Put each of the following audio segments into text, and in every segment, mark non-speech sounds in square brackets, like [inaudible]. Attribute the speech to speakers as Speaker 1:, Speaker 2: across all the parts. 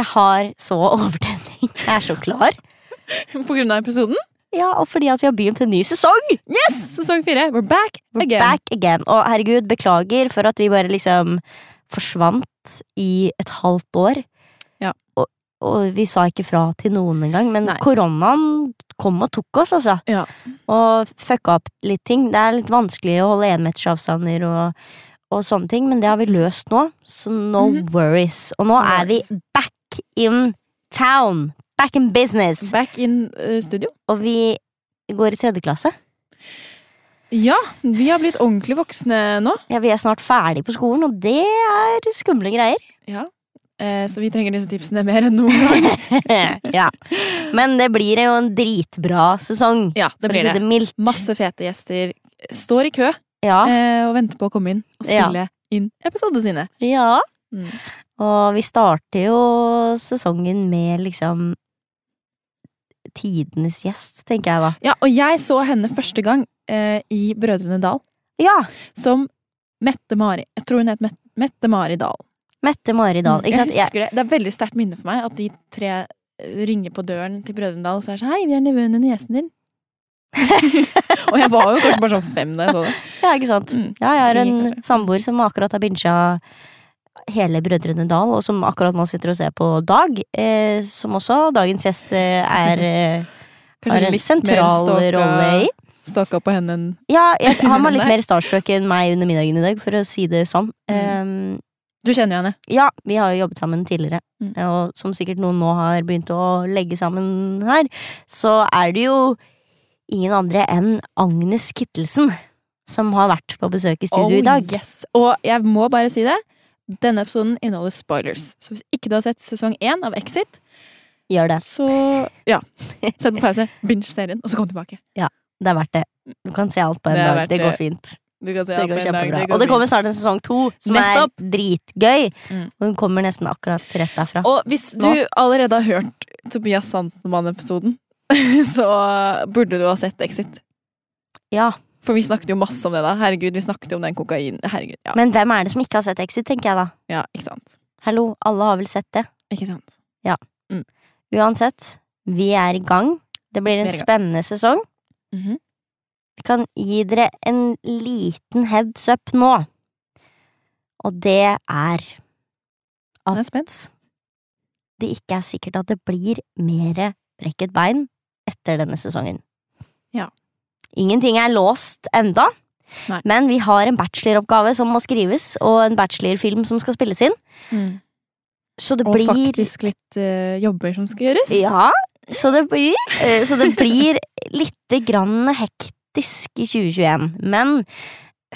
Speaker 1: Jeg har så overtenning. Jeg er så klar. [laughs]
Speaker 2: På grunn av episoden?
Speaker 1: Ja, og fordi at vi har begynt en ny sesong!
Speaker 2: Yes! Sesong fire. We're back
Speaker 1: We're
Speaker 2: again.
Speaker 1: back again. Og herregud, beklager for at vi bare liksom forsvant i et halvt år.
Speaker 2: Ja.
Speaker 1: Og, og vi sa ikke fra til noen engang, men
Speaker 2: Nei.
Speaker 1: koronaen kom og tok oss, altså.
Speaker 2: Ja.
Speaker 1: Og fucka opp litt ting. Det er litt vanskelig å holde enmetersavstander og, og sånne ting, men det har vi løst nå, så no
Speaker 2: Mhm.
Speaker 1: worries. Og nå er vi in town. Back in business.
Speaker 2: Back in uh, studio.
Speaker 1: Og vi går i tredje klasse.
Speaker 2: Ja, vi har blitt ordentlig voksne nå.
Speaker 1: Ja, Vi er snart ferdig på skolen, og det er skumle greier.
Speaker 2: Ja. Eh, så vi trenger disse tipsene mer enn noen gang. [laughs]
Speaker 1: ja. Men det blir jo en dritbra sesong,
Speaker 2: Ja, det blir
Speaker 1: det mildt.
Speaker 2: Masse fete gjester står i kø
Speaker 1: Ja.
Speaker 2: eh, og venter på å komme inn og
Speaker 1: Ja.
Speaker 2: spille inn episodene sine.
Speaker 1: ja.
Speaker 2: Mm.
Speaker 1: Og vi starter jo sesongen med liksom tidenes gjest, tenker jeg da.
Speaker 2: Ja, og jeg så henne første gang eh, i Brødrene Dal
Speaker 1: Ja!
Speaker 2: som Mette-Mari. Jeg tror hun het Met Mette-Mari Dahl.
Speaker 1: Mette-Mari Dahl. Ikke sant?
Speaker 2: Jeg husker det. Det er veldig sterkt minne for meg at de tre eh, ringer på døren til Brødrene Dal og så er sånn Hei, vi er nevøen din og gjesten din. [laughs] og jeg var jo kanskje bare sånn fem da jeg så det.
Speaker 1: Ja, ikke sant?
Speaker 2: Mm.
Speaker 1: Ja, jeg har en samboer som akkurat har binsja hele Brødrene Dal, og som akkurat nå sitter og ser på Dag, eh, som også dagens gjest eh, er [laughs] eh,
Speaker 2: Kanskje
Speaker 1: har en
Speaker 2: litt mer
Speaker 1: sentral
Speaker 2: stalka-
Speaker 1: rolle i.
Speaker 2: Stalka på henne enn
Speaker 1: Ja, jeg, [laughs] han var litt mer starstruck enn meg under middagen i dag, for å si det sånn.
Speaker 2: Mm.
Speaker 1: Um,
Speaker 2: Du kjenner jo henne.
Speaker 1: ja, vi har jo jobbet sammen tidligere,
Speaker 2: Mm.
Speaker 1: og som sikkert noen nå har begynt å legge sammen her, så er det jo ingen andre enn Agnes Kittelsen som har vært på besøk i studio i dag.
Speaker 2: Oh, yes. Og jeg må bare si det. Denne episoden inneholder spoilers. Så hvis ikke du har sett sesong én av Exit,
Speaker 1: Gjør det.
Speaker 2: så ja. Sett på pause, [laughs] binge serien, og så kom tilbake.
Speaker 1: Ja, Det er verdt det. Du kan se alt på en
Speaker 2: Det
Speaker 1: dag. Det går fint.
Speaker 2: Du kan se
Speaker 1: Det går
Speaker 2: en dag,
Speaker 1: kjempebra.
Speaker 2: går
Speaker 1: Og det kommer snart en sesong to, som
Speaker 2: Nettopp.
Speaker 1: er dritgøy.
Speaker 2: Mm.
Speaker 1: Og hun kommer nesten akkurat rett derfra.
Speaker 2: Og hvis du
Speaker 1: Nå.
Speaker 2: allerede har hørt Tobias Santelmann-episoden, [laughs] så burde du ha sett Exit.
Speaker 1: Ja,
Speaker 2: For vi snakket jo masse om det da. Herregud, vi snakket jo om den kokain... Herregud, ja.
Speaker 1: Men hvem er det som ikke har sett Exit, tenker jeg da.
Speaker 2: ja ikke sant.
Speaker 1: Hallo, alle har vel sett det.
Speaker 2: Ikke sant.
Speaker 1: Ja Uansett, vi er i gang. Det blir en spennende sesong.
Speaker 2: Mhm.
Speaker 1: Vi kan gi dere en liten heads up nå. Og det er
Speaker 2: Det er
Speaker 1: det ikke er sikkert at det blir mer brekket bein etter denne sesongen.
Speaker 2: Ja.
Speaker 1: Ingenting er låst enda,
Speaker 2: Nei.
Speaker 1: men vi har en bacheloroppgave som må skrives, og en bachelorfilm som skal spilles inn. Så det
Speaker 2: Og
Speaker 1: blir
Speaker 2: faktisk litt uh, jobber som skal gjøres.
Speaker 1: Ja, så det blir, uh, så det blir lite grann hektisk i 2021. Men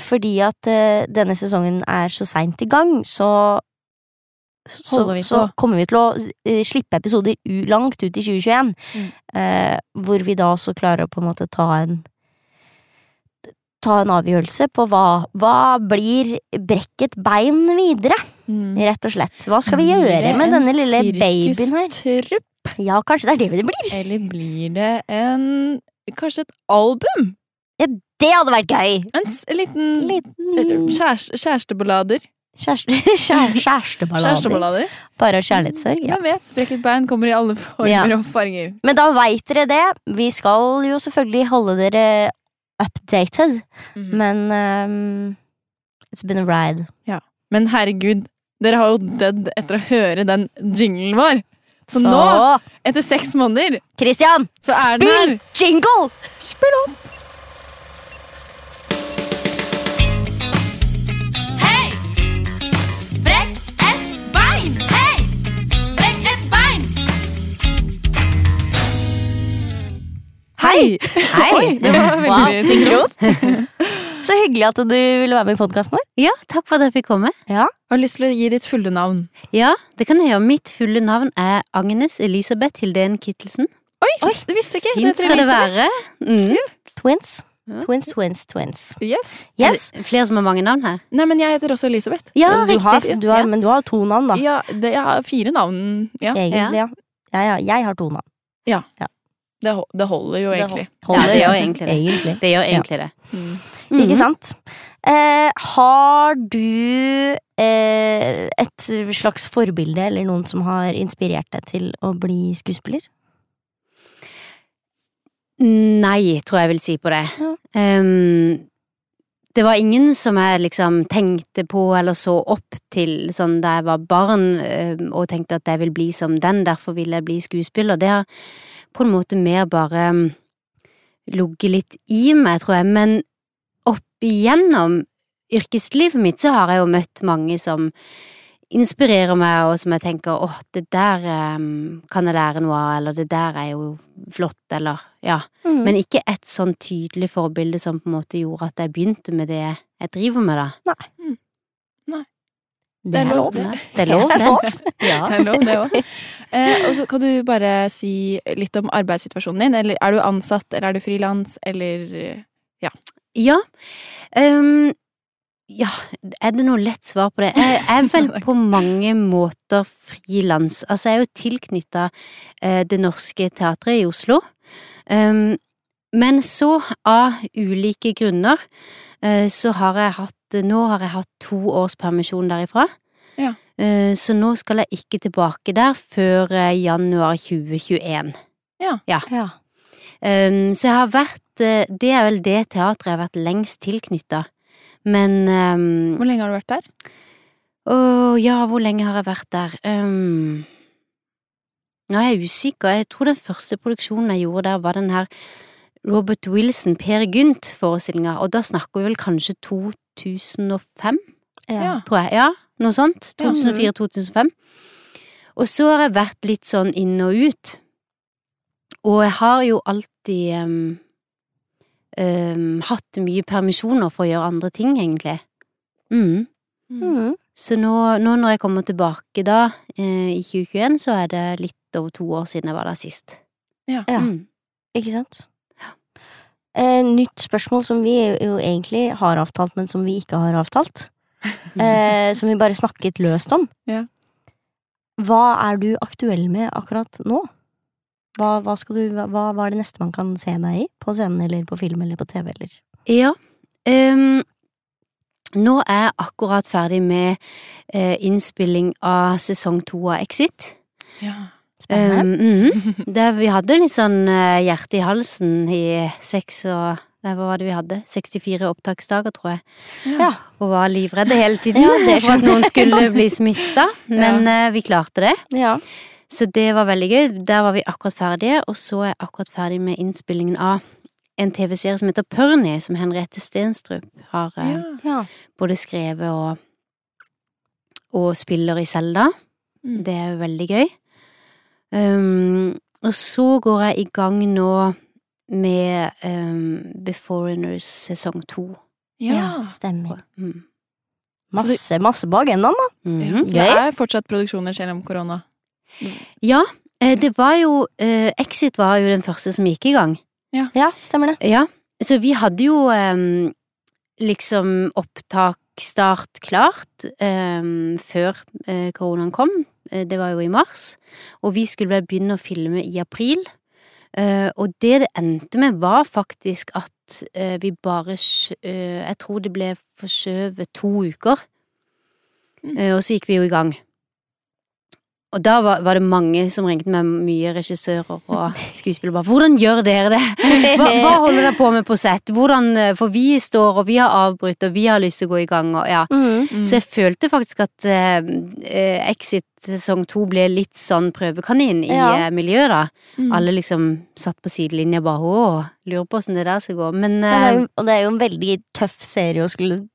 Speaker 1: fordi at uh, denne sesongen er så seint i gang, så så, så kommer vi til å uh, slippe episoder langt ut i 2021.
Speaker 2: Mm.
Speaker 1: Uh, hvor vi da også klarer å på en måte ta en Ta en avgjørelse på hva, hva blir brekket bein videre,
Speaker 2: Mm.
Speaker 1: rett og slett. Hva skal vi gjøre med denne lille babyen her?
Speaker 2: sirkustrupp?
Speaker 1: Ja, kanskje det er det det blir.
Speaker 2: Eller blir det en Kanskje et album?
Speaker 1: Det hadde vært gøy!
Speaker 2: En liten
Speaker 1: Liten
Speaker 2: Kjæreste, Kjæresteballader.
Speaker 1: kjæreste, [laughs] kjær, kjæresteballader.
Speaker 2: Kjæresteballader.
Speaker 1: Bare kjærlighetssorg. Ja.
Speaker 2: Jeg vet? Brekket bein kommer i alle former
Speaker 1: Ja.
Speaker 2: og farger.
Speaker 1: Men da veit dere det. Vi skal jo selvfølgelig holde dere updated,
Speaker 2: Mhm.
Speaker 1: men um, It's been a ride.
Speaker 2: Men herregud, dere har jo dødd etter å høre den jinglen vår. Så,
Speaker 1: Så,
Speaker 2: nå, etter seks måneder,
Speaker 1: Christian,
Speaker 2: så
Speaker 1: spill jingle!
Speaker 2: Spill opp!
Speaker 3: Hei! Hei!
Speaker 2: Oi, det var veldig
Speaker 1: Wow,
Speaker 2: synkront. [laughs]
Speaker 1: Så hyggelig at du ville være med i podkasten vår.
Speaker 4: Ja, takk for at jeg fikk komme.
Speaker 1: Ja.
Speaker 2: Har lyst til å gi ditt fulle navn.
Speaker 4: Ja, det kan jeg gjøre. Mitt fulle navn er Agnes Elisabeth Hildén Kittelsen.
Speaker 2: Oi, det visste jeg ikke.
Speaker 4: Fint skal det være. Mm.
Speaker 1: Twins. Twins, twins, twins.
Speaker 2: Yes.
Speaker 1: Yes.
Speaker 4: Er Flere som har mange navn her.
Speaker 2: Nei, men jeg heter også Elisabeth.
Speaker 4: Ja,
Speaker 1: du har, du har,
Speaker 4: Ja.
Speaker 1: Men du har to navn, da.
Speaker 2: Ja, det, jeg har fire navn. Ja,
Speaker 1: Egentlig, ja. Ja, ja. Jeg har to navn.
Speaker 2: Det, det holder jo egentlig.
Speaker 4: Ja, det gjør egentlig det.
Speaker 1: Egentlig.
Speaker 4: Det gjør egentlig det.
Speaker 2: Mm.
Speaker 1: Ikke sant? Eh, har du eh, et slags forbilde eller noen som har inspirert deg til å bli skuespiller?
Speaker 4: Nei, tror jeg vil si på det.
Speaker 1: Ja.
Speaker 4: Ehm, det var ingen som jeg liksom tenkte på eller så opp til sånn da jeg var barn ehm, og tenkte at jeg vil bli som den, derfor vil jeg bli skuespiller. Det har på en måte mer bare um, ligget litt i meg, tror jeg, men opp igjennom yrkeslivet mitt så har jeg jo møtt mange som inspirerer meg, og som jeg tenker åh, det der um, kan jeg lære noe av, eller det der er jo flott, eller ja.
Speaker 1: Mm.
Speaker 4: Men ikke et sånn tydelig forbilde som på en måte gjorde at jeg begynte med det jeg driver med, da.
Speaker 1: Nei, det er lov.
Speaker 2: det.
Speaker 4: Er lov,
Speaker 1: Det er
Speaker 4: det.
Speaker 1: lov. [laughs]
Speaker 4: Ja.
Speaker 2: Det er lov, det òg. Eh, og så kan du bare si litt om arbeidssituasjonen din. Eller er du ansatt, eller er du frilans, eller
Speaker 4: Ja. Ehm, ja, er det noe lett svar på det? Jeg er vel [laughs] på mange måter frilans. Altså, jeg er jo tilknytta Det Norske Teatret i Oslo. Ehm, men så, av ulike grunner, eh, så har jeg hatt Nå har jeg hatt to års permisjon derifra.
Speaker 2: Ja.
Speaker 4: Eh, så nå skal jeg ikke tilbake der før eh, januar 2021.
Speaker 1: Ja.
Speaker 4: Um, så jeg har vært Det er vel det teatret jeg har vært lengst tilknytta. Men um,
Speaker 2: Hvor lenge har du vært der?
Speaker 4: Å ja, hvor lenge har jeg vært der? Um, nå er jeg usikker. Jeg tror den første produksjonen jeg gjorde der, var den her Robert Wilson, Per Gynt-forestillinga, og da snakker vi vel kanskje 2005,
Speaker 1: Ja.
Speaker 4: tror jeg. Ja, noe sånt. 2004-2005. Og så har jeg vært litt sånn inn og ut. Og jeg har jo alltid um, um, hatt mye permisjoner for å gjøre andre ting, egentlig. Mm.
Speaker 1: Mm.
Speaker 4: Så nå, nå når jeg kommer tilbake da, eh, i 2021, så er det litt over to år siden jeg var der sist.
Speaker 2: Ja.
Speaker 1: Ja.
Speaker 4: Mm.
Speaker 1: Ikke sant? Eh, nytt spørsmål som vi jo egentlig har avtalt, men som vi ikke har avtalt. [laughs] Eh, som vi bare snakket løst om.
Speaker 2: Ja.
Speaker 1: Hva er du aktuell med akkurat nå? Hva, hva, skal du, hva, hva er det neste man kan se deg i? På scenen eller på film eller på TV? Eller?
Speaker 4: Ja. Um, nå er jeg akkurat ferdig med uh, innspilling av sesong to av Exit.
Speaker 2: Ja.
Speaker 1: Spennende.
Speaker 4: Um, mm, det, vi hadde litt sånn eh, hjerte i halsen i seks og nei, Hva var det vi hadde? 64 opptaksdager, tror jeg.
Speaker 1: Ja.
Speaker 4: Og var livredde hele tiden
Speaker 1: Ja, det [laughs]
Speaker 4: for at noen skulle bli smitta. Men eh, vi klarte det.
Speaker 1: ja.
Speaker 4: Så det var veldig gøy. Der var vi akkurat ferdige, og så er jeg akkurat ferdig med innspillingen av en TV-serie som heter Pørni, som Henriette Stenstrup har eh,
Speaker 2: Ja.
Speaker 1: ja.
Speaker 4: både skrevet og, og spiller i Selda.
Speaker 2: Mm.
Speaker 4: Det er jo veldig gøy. Um, og så går jeg i gang nå med um, Beforeigners sesong to.
Speaker 2: Ja.
Speaker 1: stemmer.
Speaker 4: Mm.
Speaker 1: Masse, masse på agendaen, da.
Speaker 4: Mhm.
Speaker 2: Så det er fortsatt produksjoner selv om korona.
Speaker 4: Ja, eh, det var jo uh, Exit var jo den første som gikk i gang.
Speaker 1: Ja, stemmer det.
Speaker 4: Ja, så vi hadde jo um, liksom opptaksstart klart um, før uh, koronaen kom. Eh, det var jo i mars. Og vi skulle vel begynne å filme i april. Eh, og det det endte med, var faktisk at eh, vi bare Jeg tror det ble forskjøvet to uker.
Speaker 2: Mm.
Speaker 4: Og så gikk vi jo i gang. Og da var, var det mange som ringte med mye regissører og skuespillere bare 'Hvordan gjør dere det?' Hva, hva holder dere på med på sett? Hvordan, eh, for vi står, og vi har avbrutt, og vi har lyst til å gå i gang, og ja.
Speaker 1: Mm.
Speaker 2: Mm.
Speaker 4: Så jeg følte faktisk at eh, eh, Exit sesong to ble litt sånn prøvekanin i
Speaker 1: Ja.
Speaker 4: eh, miljøet, da.
Speaker 2: Mm.
Speaker 4: Alle liksom satt på sidelinja bare 'Å, lurer på åssen det der skal gå'. Men
Speaker 1: Det
Speaker 4: eh,
Speaker 1: jo, og det er jo en veldig tøff serie å skulle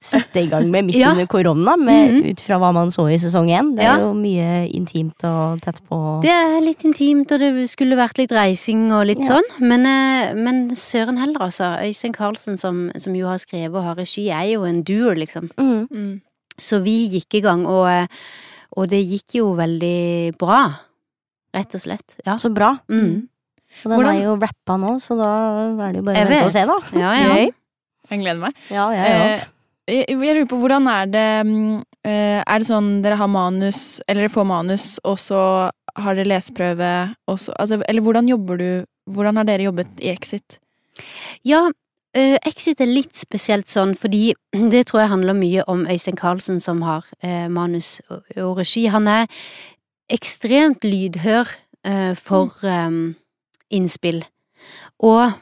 Speaker 1: sette i gang med midt [laughs]
Speaker 4: Ja.
Speaker 1: under korona, med,
Speaker 4: -hmm.
Speaker 1: ut fra hva man så i sesong én. Det er
Speaker 4: Ja.
Speaker 1: jo mye intimt og tett på.
Speaker 4: det er litt intimt, og det skulle vært litt reising og litt
Speaker 1: Ja.
Speaker 4: sånn. Men, eh, men søren heller, altså. Øystein Carlsen, som, som jo har skrevet og har regi, er jo en duo, liksom.
Speaker 1: Mm.
Speaker 2: Mm.
Speaker 4: Så vi gikk i gang, og, eh, og det gikk jo veldig bra. Rett og slett. Ja.
Speaker 1: Så bra.
Speaker 4: Mm.
Speaker 1: Og den
Speaker 2: Hvordan-
Speaker 1: er jo rappa nå, så da er det jo bare å vente og se, da.
Speaker 4: Ja, ja.
Speaker 2: Jeg gleder meg.
Speaker 1: Ja, jeg òg.
Speaker 2: Jeg, jeg lurer på, hvordan er det mm, eh, Er det sånn dere har manus, eller dere får manus, og så har dere leseprøve, og så Altså, eller hvordan jobber du Hvordan har dere jobbet i Exit?
Speaker 4: Ja, eh, Exit er litt spesielt sånn, fordi [clears throat] det tror jeg handler mye om Øystein Carlsen, som har eh, manus og, regi. Han er ekstremt lydhør for eh, innspill. Og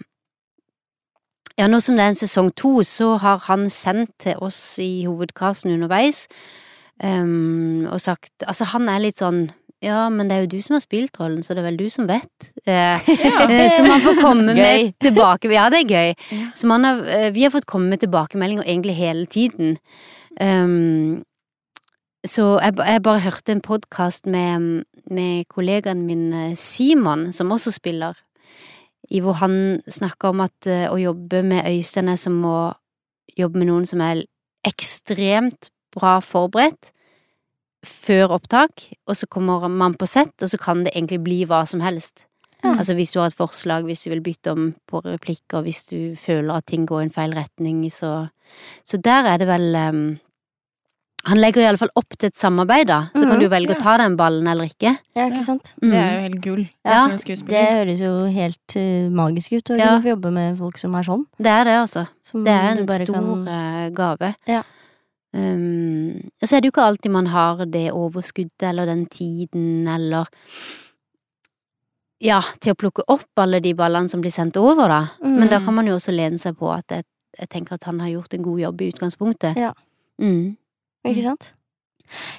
Speaker 4: ja, nå som det er en sesong to, så har han sendt til oss i hovedkassen underveis um, og sagt Altså, han er litt sånn ja, men det er jo du som har spilt rollen, så det er vel du som vet. Eh, [laughs] [laughs] eh, så man får komme med tilbake... Ja, det er gøy.
Speaker 2: Ja.
Speaker 4: Så man har, eh, vi har fått komme med tilbakemeldinger egentlig hele tiden. Um, så jeg, jeg bare hørte en podkast med, med kollegaen min eh, Simon, som også spiller, i hvor han snakker om at eh, å jobbe med Øystein er som å jobbe med noen som er ekstremt bra forberedt før opptak, og så kommer man på sett, og så kan det egentlig bli hva som helst.
Speaker 1: Ja.
Speaker 4: Altså hvis du har et forslag, hvis du vil bytte om på replikker, hvis du føler at ting går i en feil retning, så Så der er det vel um, Han legger i alle fall opp til et samarbeid, da. Så kan
Speaker 1: Mhm.
Speaker 4: du velge
Speaker 2: Ja.
Speaker 4: å ta den ballen eller ikke.
Speaker 1: Ja, ikke sant?
Speaker 2: Det er
Speaker 4: Mm.
Speaker 2: jo helt gull.
Speaker 4: Ja,
Speaker 1: Det høres jo helt uh, magisk ut å
Speaker 4: Ja.
Speaker 1: få jobbe med folk som er sånn.
Speaker 4: Det er det, altså.
Speaker 1: Som
Speaker 4: Det er en stor
Speaker 1: kan-
Speaker 4: eh, gave.
Speaker 1: Ja.
Speaker 4: Um, og så er det jo ikke alltid man har det overskuddet eller den tiden eller Ja, til å plukke opp alle de ballene som blir sendt over, da. Men da
Speaker 2: Mm.
Speaker 4: kan man jo også lene seg på at jeg, jeg tenker at han har gjort en god jobb i utgangspunktet.
Speaker 1: Ja.
Speaker 4: Mm.
Speaker 1: Ikke sant?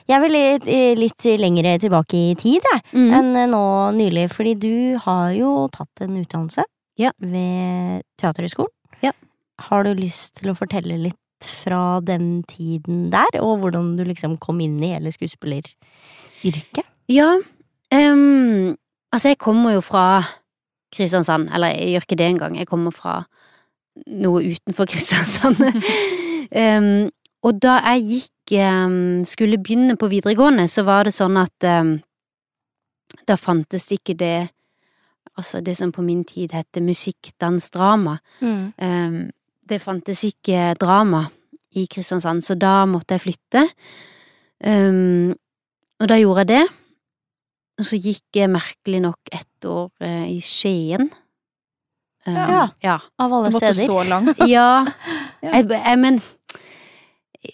Speaker 1: Jeg vil litt, litt lenger tilbake i tid, jeg,
Speaker 4: Mm.
Speaker 1: enn nå nylig. Fordi du har jo tatt en utdannelse
Speaker 4: Ja.
Speaker 1: ved Teaterhøgskolen.
Speaker 4: Ja.
Speaker 1: Har du lyst til å fortelle litt fra den tiden der, og hvordan du liksom kom inn i hele skuespilleryrket?
Speaker 4: Ja, um, altså jeg kommer jo fra Kristiansand, eller jeg gjør ikke det engang, jeg kommer fra noe utenfor Kristiansand. [laughs] Ehm, og da jeg gikk, ehm, skulle begynne på videregående, så var det sånn at ehm, da fantes ikke det, altså det som på min tid heter musikk, dans, drama.
Speaker 1: Mm.
Speaker 4: Ehm, det fantes ikke drama i Kristiansand, så da måtte jeg flytte. Ehm, og da gjorde jeg det. Og så gikk jeg merkelig nok ett år eh, i Skien. Ehm,
Speaker 1: Ja.
Speaker 4: ja.
Speaker 1: Av alle steder.
Speaker 2: Du måtte
Speaker 1: steder.
Speaker 2: så langt.
Speaker 4: Ja, [laughs]
Speaker 2: Ja.
Speaker 4: jeg, jeg, men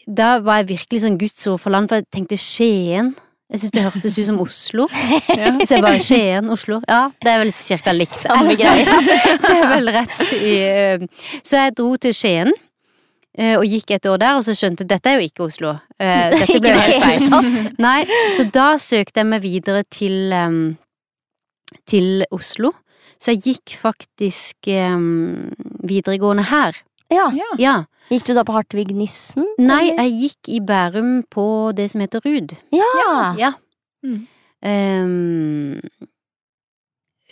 Speaker 4: da var jeg virkelig sånn gudsord for land, for jeg tenkte Skien. Jeg synes det hørtes ut som Oslo. [laughs]
Speaker 2: Ja. [laughs]
Speaker 4: Så jeg bare Skien, Oslo. Ja, det er vel cirka likt.
Speaker 1: Samme greie. [laughs]
Speaker 4: det er vel rett i Så jeg dro til Skien. eh, Og gikk et år der, og så skjønte dette er jo ikke Oslo. Eh, Dette ble jo helt feil. Nei, så da søkte jeg meg videre til, til Oslo. Så jeg gikk faktisk videregående her.
Speaker 1: Ja.
Speaker 2: Ja.
Speaker 4: Ja.
Speaker 1: Gikk du da på Hartvig Nissen?
Speaker 4: Nei,
Speaker 1: eller?
Speaker 4: jeg gikk i Bærum på det som heter Rud.
Speaker 1: Ja.
Speaker 4: Ja.
Speaker 2: Mm.
Speaker 4: Um,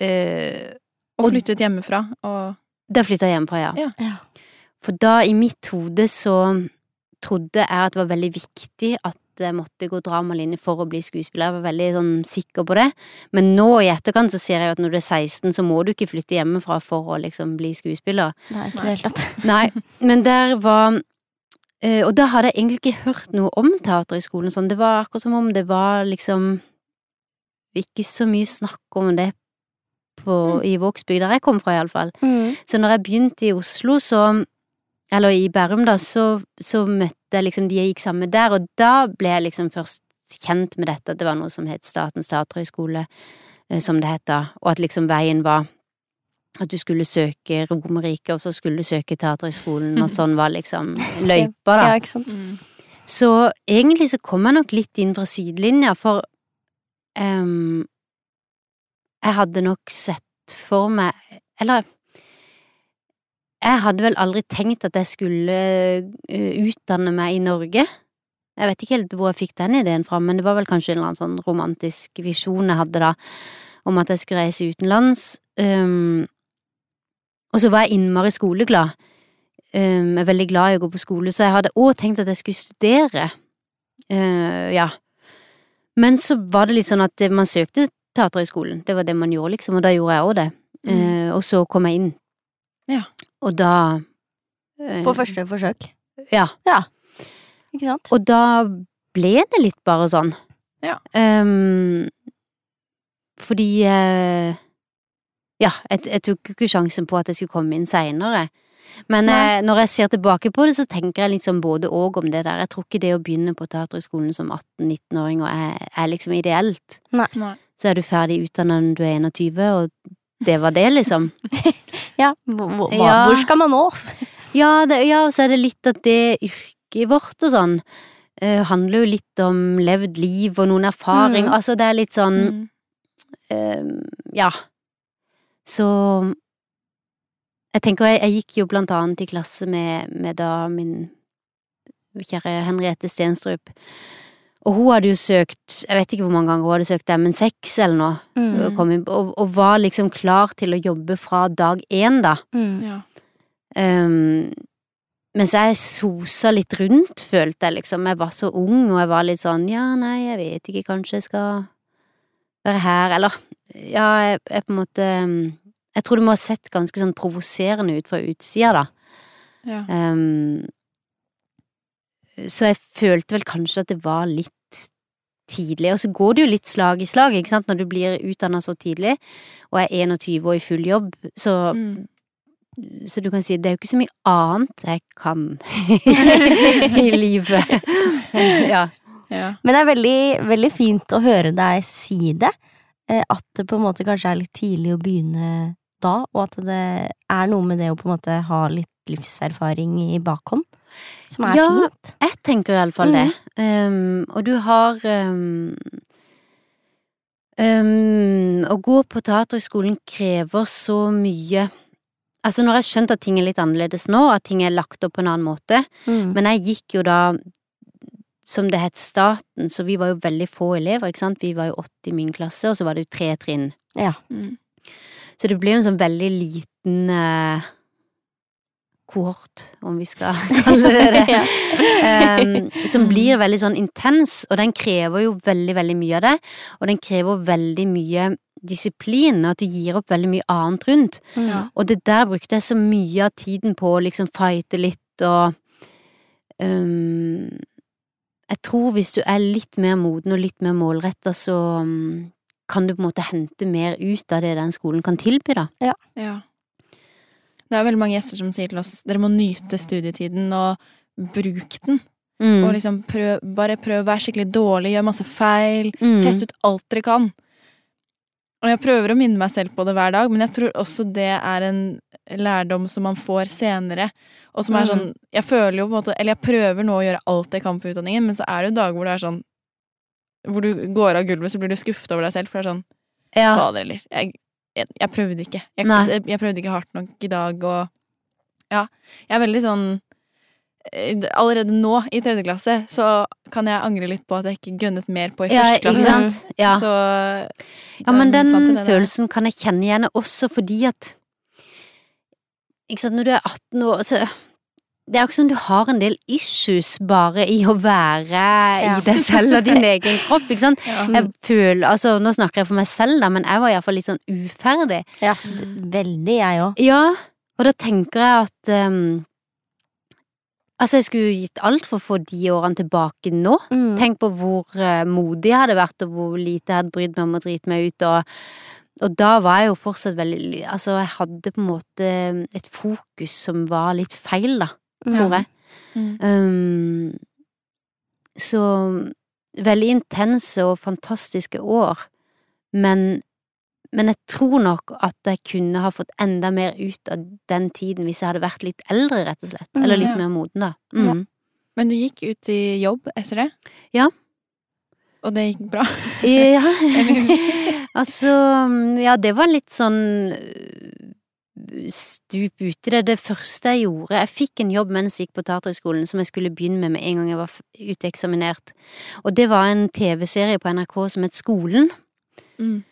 Speaker 4: uh,
Speaker 2: Og flyttet hjemmefra, og
Speaker 4: da flytta jeg hjemmefra, ja.
Speaker 2: Ja.
Speaker 1: Ja.
Speaker 4: For da, i mitt hode, så trodde jeg at det var veldig viktig at jeg måtte gå dramalinje for å bli skuespiller. Jeg var veldig sånn sikker på det. Men nå i etterkant så ser jeg jo at når du er 16, så må du ikke flytte hjemmefra for å liksom bli skuespiller.
Speaker 1: Nei, ikke helt tatt. [laughs]
Speaker 4: Nei, men der var eh, Og da hadde jeg egentlig ikke hørt noe om teater i skolen. Sånn. Det var akkurat som om det var liksom ikke så mye snakk om det på, i Vågsbygd, der jeg kom fra, iallfall.
Speaker 1: Mm.
Speaker 4: Så når jeg begynte i Oslo, så Eller i Bærum, da, så, så møtte jeg liksom de jeg gikk sammen med der, og da ble jeg liksom først kjent med dette, at det var noe som het Statens teaterhøgskole, eh, som det het da, og at liksom veien var at du skulle søke Romerike, og så skulle du søke Teaterhøgskolen, og [laughs] sånn var liksom løypa, da.
Speaker 1: Ja, ikke sant?
Speaker 2: mm.
Speaker 4: Så egentlig så kom jeg nok litt inn fra sidelinja, for um, jeg hadde nok sett for meg Eller jeg hadde vel aldri tenkt at jeg skulle eh, utdanne meg i Norge. Jeg vet ikke helt hvor jeg fikk den ideen fra, men det var vel kanskje en eller annen sånn romantisk visjon jeg hadde da, om at jeg skulle reise utenlands. Um, og så var jeg innmari skoleglad. Um, jeg er veldig glad i å gå på skole, så jeg hadde òg tenkt at jeg skulle studere. Uh, ja. Men så var det litt sånn at man søkte Teaterhøgskolen. Det var det man gjorde, liksom, og da gjorde jeg òg det. Uh, og så kom jeg inn.
Speaker 2: Ja.
Speaker 4: Og da eh,
Speaker 1: På første forsøk.
Speaker 4: Ja.
Speaker 1: Ikke sant?
Speaker 4: Og da ble det litt bare sånn.
Speaker 2: Ja.
Speaker 4: Um, fordi eh, Ja, jeg, jeg tok ikke sjansen på at jeg skulle komme inn seinere. Men
Speaker 1: Nei.
Speaker 4: eh, når jeg ser tilbake på det, så tenker jeg liksom både og om det der. Jeg tror ikke det å begynne på Teaterhøgskolen som 18-19-åring er, er liksom ideelt.
Speaker 2: Nei.
Speaker 4: Så er du ferdig utdannet når du er 21, og det var det, liksom. [laughs]
Speaker 1: Ja, hvor,
Speaker 4: Ja.
Speaker 1: hvor skal man nå?
Speaker 4: Ja, det, ja, og så er det litt at det yrket vårt og sånn uh, handler jo litt om levd liv og noen erfaring.
Speaker 1: Mm.
Speaker 4: Altså, det er litt sånn
Speaker 2: Mm.
Speaker 4: uh, Ja. Så Jeg tenker jeg, jeg gikk jo blant annet i klasse med, med da min kjære Henriette Stenstrup. Og hun hadde jo søkt, jeg vet ikke hvor mange ganger hun hadde søkt MN6 eller noe,
Speaker 1: Mm.
Speaker 4: og, kom inn- og, og var liksom klar til å jobbe fra dag én, da.
Speaker 1: Mm.
Speaker 2: Ja.
Speaker 4: Um, mens jeg sosa litt rundt, følte jeg liksom. Jeg var så ung, og jeg var litt sånn ja, nei, jeg vet ikke, kanskje jeg skal være her, eller ja, jeg, jeg på en måte Jeg tror det må ha sett ganske sånn provoserende ut fra utsida, da.
Speaker 2: Ja.
Speaker 4: Um, så jeg følte vel kanskje at det var litt tidlig, og så går det jo litt slag i slag, ikke sant, når du blir utdanna så tidlig, og er 21 og i full jobb, så
Speaker 2: Mm.
Speaker 4: så du kan si det er jo ikke så mye annet jeg kan [laughs] i livet. ja.
Speaker 2: Ja.
Speaker 1: Men det er veldig, veldig fint å høre deg si det. eh, At det på en måte kanskje er litt tidlig å begynne da, og at det er noe med det å på en måte ha litt livserfaring i bakhånd. Som er
Speaker 4: Ja.
Speaker 1: fint.
Speaker 4: Jeg tenker iallfall det. Um, og du har um, um, Å gå på teaterhøgskolen krever så mye Altså, når jeg har skjønt at ting er litt annerledes nå, at ting er lagt opp på en annen måte,
Speaker 1: Mm.
Speaker 4: men jeg gikk jo da som det het staten, så vi var jo veldig få elever, ikke sant, vi var jo åtte i min klasse, og så var det jo tre trinn.
Speaker 1: Ja.
Speaker 2: Mm.
Speaker 4: Så det ble jo en sånn veldig liten eh, kohort, om vi skal [laughs] kalle det det. [laughs]
Speaker 1: Ja.
Speaker 4: Em, som blir veldig sånn intens, og den krever jo veldig, veldig mye av det. Og den krever veldig mye disiplin, og at du gir opp veldig mye annet rundt.
Speaker 2: Ja.
Speaker 4: Og det der brukte jeg så mye av tiden på å liksom fighte litt og um, Jeg tror hvis du er litt mer moden og litt mer målretta, så um, kan du på en måte hente mer ut av det den skolen kan tilby, da.
Speaker 2: Ja. Ja. Det er veldig mange gjester som sier til oss dere må nyte studietiden og bruk den.
Speaker 4: Mm.
Speaker 2: Og liksom prøv, bare prøv å være skikkelig dårlig, gjør masse feil.
Speaker 4: Mm.
Speaker 2: Test ut alt dere kan. Og jeg prøver å minne meg selv på det hver dag, men jeg tror også det er en lærdom som man får senere. Og som er
Speaker 1: Mm.
Speaker 2: sånn Jeg føler jo på en måte Eller jeg prøver nå å gjøre alt jeg kan på utdanningen, men så er det jo dager hvor det er sånn Hvor du går av gulvet, så blir du skuffet over deg selv, for det er sånn
Speaker 4: ja.
Speaker 2: Fader eller Jeg, jeg, jeg prøvde ikke. Jeg, jeg, prøvde ikke hardt nok i dag, og Ja. Jeg er veldig sånn eh, Allerede nå, i tredje klasse, så kan jeg angre litt på at jeg ikke gønnet mer på i
Speaker 4: ja,
Speaker 2: første
Speaker 4: ikke
Speaker 2: klasse.
Speaker 4: sant? Ja.
Speaker 2: Så
Speaker 4: Ja, men den
Speaker 2: sant det
Speaker 4: følelsen kan jeg kjenne igjen også fordi at Ikke sant, når du er 18 år, så Det er ikke sånn du har en del issues bare i å være
Speaker 1: Ja.
Speaker 4: i deg selv og din [laughs] egen kropp, ikke sant.
Speaker 2: ja.
Speaker 4: Jeg føler, altså Nå snakker jeg for meg selv, da, men jeg var iallfall litt sånn uferdig.
Speaker 1: Ja, veldig, jeg òg.
Speaker 4: Ja, og da tenker jeg at um, Altså, jeg skulle gitt alt for å få de årene tilbake nå.
Speaker 1: Mm.
Speaker 4: Tenk på hvor eh, modig jeg hadde vært, og hvor lite jeg hadde brydd meg om å drite meg ut. Og, og da var jeg jo fortsatt veldig Altså, jeg hadde på en måte et fokus som var litt feil, da, tror jeg.
Speaker 2: Mm.
Speaker 4: Um, så veldig intense og fantastiske år, men, men jeg tror nok at jeg kunne ha fått enda mer ut av den tiden hvis jeg hadde vært litt eldre, rett og slett.
Speaker 1: Mm,
Speaker 4: Eller litt mer moden, da.
Speaker 1: Ja.
Speaker 4: Mm.
Speaker 2: Men du gikk ut i jobb etter det?
Speaker 4: Ja.
Speaker 2: Og det gikk bra?
Speaker 4: Ja, [laughs] [laughs] altså Ja, det var litt sånn øh, stup uti det. Det første jeg gjorde Jeg fikk en jobb mens jeg gikk på Taterhøgskolen som jeg skulle begynne med med en gang jeg var uteksaminert. Og det var en TV-serie på NRK som het Skolen.
Speaker 2: Mm.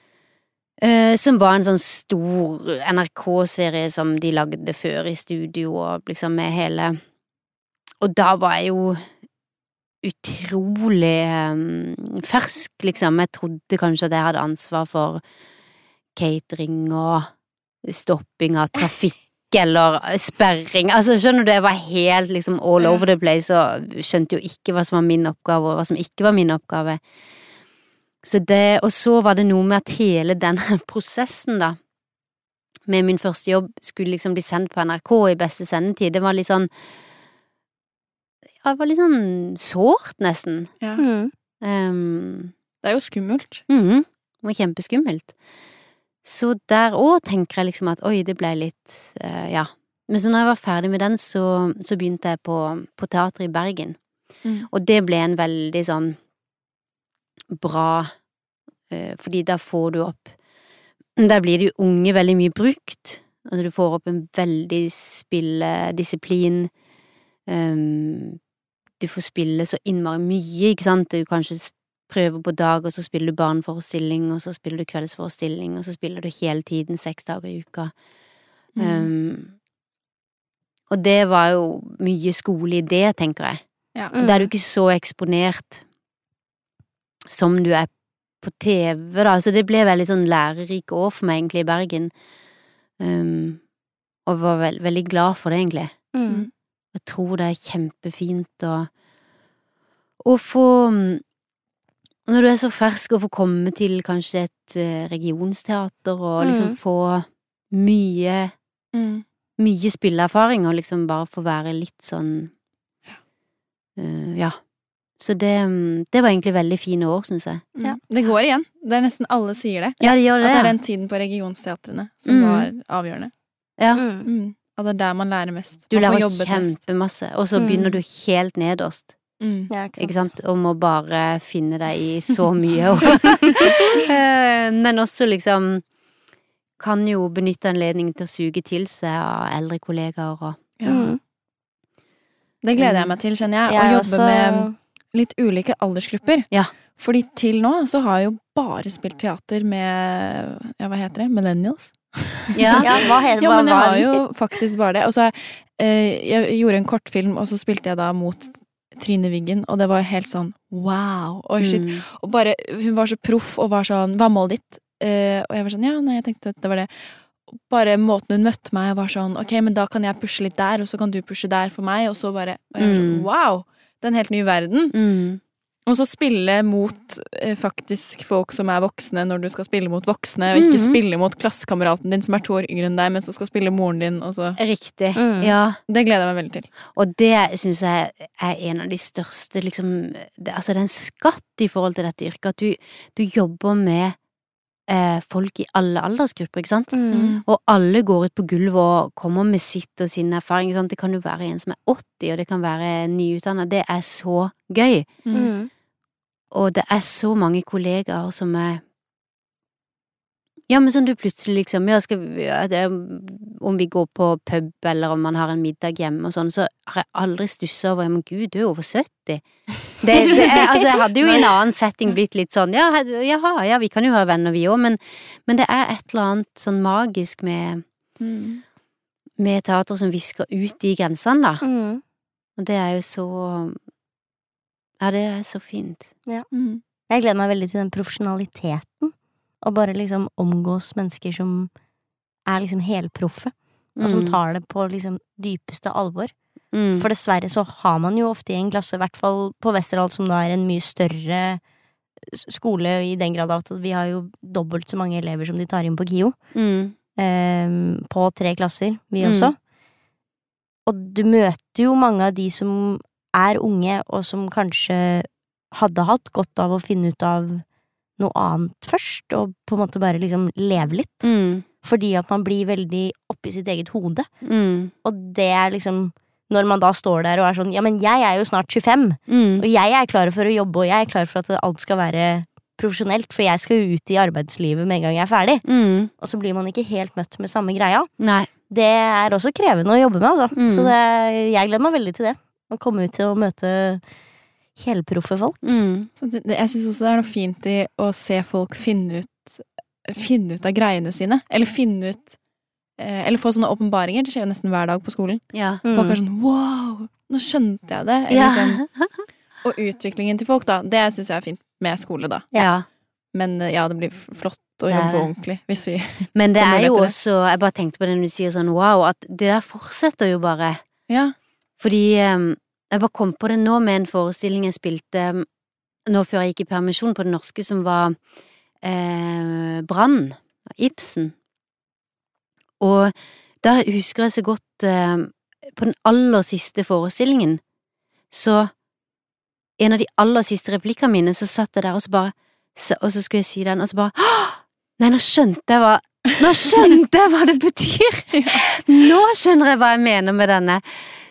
Speaker 4: Uh, som var en sånn stor NRK-serie som de lagde før i studio, og liksom med hele Og da var jeg jo utrolig um, fersk, liksom. Jeg trodde kanskje at jeg hadde ansvar for catering og stopping av trafikk. Eller sperring. Altså, skjønner du, jeg var helt liksom all over the place og skjønte jo ikke hva som var min oppgave, og hva som ikke var min oppgave. Så det, og så var det noe med at hele den prosessen, da, med min første jobb skulle liksom bli sendt på NRK i beste sendetid. Det var litt sånn Ja, det var litt sånn sårt, nesten.
Speaker 2: Ja.
Speaker 1: Mm.
Speaker 4: Um,
Speaker 2: Det er jo skummelt.
Speaker 4: mhm, det var kjempeskummelt. Så der òg tenker jeg liksom at oi, det ble litt uh, Ja. Men så når jeg var ferdig med den, så, så begynte jeg på, på teater i Bergen.
Speaker 2: Mm.
Speaker 4: Og det ble en veldig sånn bra uh, Fordi der får du opp Der blir de unge veldig mye brukt. Altså du får opp en veldig spilledisiplin. Um, du får spille så innmari mye, ikke sant. Du kanskje prøver på dag, og så spiller du barneforestilling, og så spiller du kveldsforestilling, og så spiller du hele tiden seks dager i uka.
Speaker 2: Mm.
Speaker 4: Um, og det var jo mye skole i det, tenker jeg.
Speaker 2: Ja.
Speaker 1: Mm.
Speaker 4: Da er du ikke så eksponert som du er på TV, da. Så det ble veldig sånn lærerike år for meg, egentlig, i Bergen. Um, og var veld, veldig glad for det, egentlig.
Speaker 1: Mm.
Speaker 4: Jeg tror det er kjempefint å å få Når du er så fersk, og får komme til kanskje et eh, regionsteater og liksom
Speaker 1: Mm.
Speaker 4: få mye
Speaker 2: Mm.
Speaker 4: mye spilleerfaring og liksom bare få være litt sånn uh, Ja. Så det, mm, det var egentlig veldig fine år, syns jeg.
Speaker 2: Mm.
Speaker 1: Ja.
Speaker 2: Det går igjen. Det er nesten alle sier det.
Speaker 4: Ja, det gjør det.
Speaker 2: At
Speaker 4: det.
Speaker 2: er den tiden på regionsteatrene som
Speaker 4: Mm.
Speaker 2: var avgjørende.
Speaker 4: Ja.
Speaker 1: Mm.
Speaker 2: Mm. Og det er der man lærer mest.
Speaker 4: Du
Speaker 2: Man
Speaker 4: lærer kjempemasse, og så
Speaker 1: Mm.
Speaker 4: begynner du helt nederst,
Speaker 2: Mm.
Speaker 1: Ja, ikke sant.
Speaker 4: ikke sant, og må bare finne deg i så [laughs] mye. og- [laughs] Eh, Men også liksom kan jo benytte anledningen til å suge til seg av eldre kollegaer og
Speaker 2: Ja.
Speaker 1: Mm.
Speaker 2: Det gleder jeg meg til, kjenner jeg. Å jobbe
Speaker 1: også-
Speaker 2: med litt ulike aldersgrupper.
Speaker 4: Ja.
Speaker 2: Fordi til nå så har jeg jo bare spilt teater med Ja, hva heter det? Millennials? [laughs]
Speaker 4: Ja.
Speaker 1: Ja, hva heter
Speaker 2: Ja, men jeg har jo faktisk bare det. Og så eh, Jeg gjorde en kortfilm, og så spilte jeg da mot Trine Wiggen, og det var helt sånn wow! Oi, shit.
Speaker 4: Mm.
Speaker 2: Og bare, hun var så proff og var sånn Hva er målet ditt? Uh, og jeg var sånn Ja, nei, jeg tenkte at det var det. Og Bare måten hun møtte meg, var sånn Ok, men da kan jeg pushe litt der, og så kan du pushe der for meg, og så bare Og jeg var sånn
Speaker 4: Mm.
Speaker 2: Wow! Det er en helt ny verden.
Speaker 4: Mm.
Speaker 2: Og så spille mot eh, faktisk folk som er voksne, når du skal spille mot voksne, og ikke
Speaker 4: Mhm.
Speaker 2: spille mot klassekameraten din som er to år yngre enn deg, men som skal spille moren din, og så
Speaker 4: Riktig.
Speaker 1: Mm.
Speaker 4: Ja.
Speaker 2: Det gleder jeg meg veldig til.
Speaker 4: Og det syns jeg er en av de største, liksom det, Altså, det er en skatt i forhold til dette yrket, at du, du jobber med eh, folk i alle aldersgrupper, ikke sant?
Speaker 1: Mm.
Speaker 4: Og alle går ut på gulvet og kommer med sitt og sin erfaring. Ikke sant? Det kan jo være en som er 80, og det kan være nyutdanna. Det er så gøy.
Speaker 1: Mm.
Speaker 4: Og det er så mange kollegaer som er Ja, men sånn du plutselig liksom Ja, skal ja, det, Om vi går på pub, eller om man har en middag hjemme og sånn, så har jeg aldri stussa over Men gud, du er over 70. Det, det er, altså, jeg hadde jo i en [laughs] annen setting blitt litt sånn Ja, jaha, ja, vi kan jo være venner, vi òg, men, men det er et eller annet sånn magisk med,
Speaker 2: Mm.
Speaker 4: med teater som visker ut de grensene, da.
Speaker 1: Mm.
Speaker 4: Og det er jo så Ja, det er så fint.
Speaker 2: Mm.
Speaker 1: Jeg gleder meg veldig til den profesjonaliteten. Og bare liksom omgås mennesker som er liksom helproffe, og som
Speaker 4: Mm.
Speaker 1: tar det på liksom dypeste alvor.
Speaker 4: Mm.
Speaker 1: For dessverre så har man jo ofte i en klasse, i hvert fall på Westerdal, som da er en mye større skole, i den grad at vi har jo dobbelt så mange elever som de tar inn på KIO.
Speaker 4: Mm.
Speaker 1: eh, på tre klasser, vi
Speaker 4: Mm.
Speaker 1: også. Og du møter jo mange av de som er unge, og som kanskje hadde hatt godt av å finne ut av noe annet først, og på en måte bare liksom leve litt.
Speaker 4: Mm.
Speaker 1: Fordi at man blir veldig oppi sitt eget hode.
Speaker 4: Mm.
Speaker 1: Og det er liksom Når man da står der og er sånn Ja, men jeg er jo snart 25,
Speaker 4: Mm.
Speaker 1: og jeg er klar for å jobbe, og jeg er klar for at alt skal være profesjonelt, for jeg skal jo ut i arbeidslivet med en gang jeg er ferdig.
Speaker 4: Mm.
Speaker 1: Og så blir man ikke helt møtt med samme greia.
Speaker 4: Nei.
Speaker 1: Det er også krevende å jobbe med, altså.
Speaker 4: Mm.
Speaker 1: Så det, jeg gleder meg veldig til det. Å komme ut å møte helproffe folk.
Speaker 4: Mm.
Speaker 2: Så det, jeg syns også det er noe fint i å se folk finne ut Finne ut av greiene sine. Eller finne ut eh, Eller få sånne åpenbaringer. Det skjer jo nesten hver dag på skolen.
Speaker 4: Ja.
Speaker 2: Folk er
Speaker 1: Mm.
Speaker 2: sånn wow, nå skjønte jeg det. Eller
Speaker 4: Ja.
Speaker 2: sånn. [laughs] Og utviklingen til folk, da. Det syns jeg er fint med skole, da.
Speaker 4: ja.
Speaker 2: Men eh, ja, det blir flott å jobbe ordentlig. Hvis vi
Speaker 4: Men det er jo
Speaker 2: det.
Speaker 4: også Jeg bare tenkte på det når du sier sånn wow, at det der fortsetter jo bare.
Speaker 2: Ja.
Speaker 4: Fordi eh, jeg bare kom på det nå med en forestilling jeg spilte eh, nå før jeg gikk i permisjon på Det Norske, som var eh, Brann. Ibsen. Og da husker jeg så godt eh, På den aller siste forestillingen, så En av de aller siste replikkene mine, så satt jeg der og så bare Og så skulle jeg si den, og så bare «Åh! Nei, nå skjønte jeg hva Nå skjønte jeg hva det betyr! [laughs] Nå skjønner jeg hva jeg mener med denne.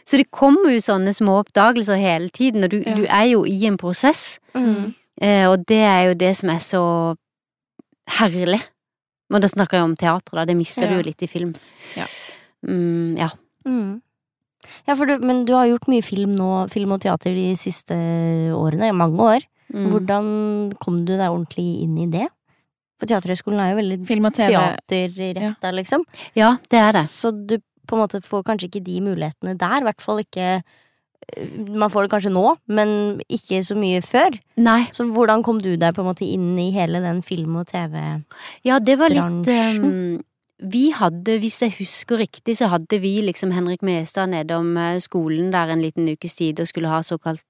Speaker 4: Så det kommer jo sånne små oppdagelser hele tiden, og du,
Speaker 2: Ja.
Speaker 4: du er jo i en prosess.
Speaker 1: Mm.
Speaker 4: Eh, og det er jo det som er så herlig. Men da snakker jeg om teater, da. Det mister du jo litt i film.
Speaker 2: Ja.
Speaker 4: Mm, ja.
Speaker 1: Mm. Ja, for du, men du har gjort mye film nå, film og teater de siste årene, mange år.
Speaker 4: Mm.
Speaker 1: Hvordan kom du deg ordentlig inn i det? For Teaterhøgskolen er jo veldig
Speaker 2: Film og TV.
Speaker 1: liksom.
Speaker 4: Ja, det er det.
Speaker 1: Så du på en måte får kanskje ikke de mulighetene der, i hvert fall ikke eh, Man får det kanskje nå, men ikke så mye før.
Speaker 4: Nei,
Speaker 1: Så hvordan kom du deg på en måte inn i hele den film- og TV-bransjen?
Speaker 4: ja, det var litt um, Vi hadde, hvis jeg husker riktig, så hadde vi liksom Henrik Mestad nedom eh, skolen der en liten ukes tid og skulle ha såkalt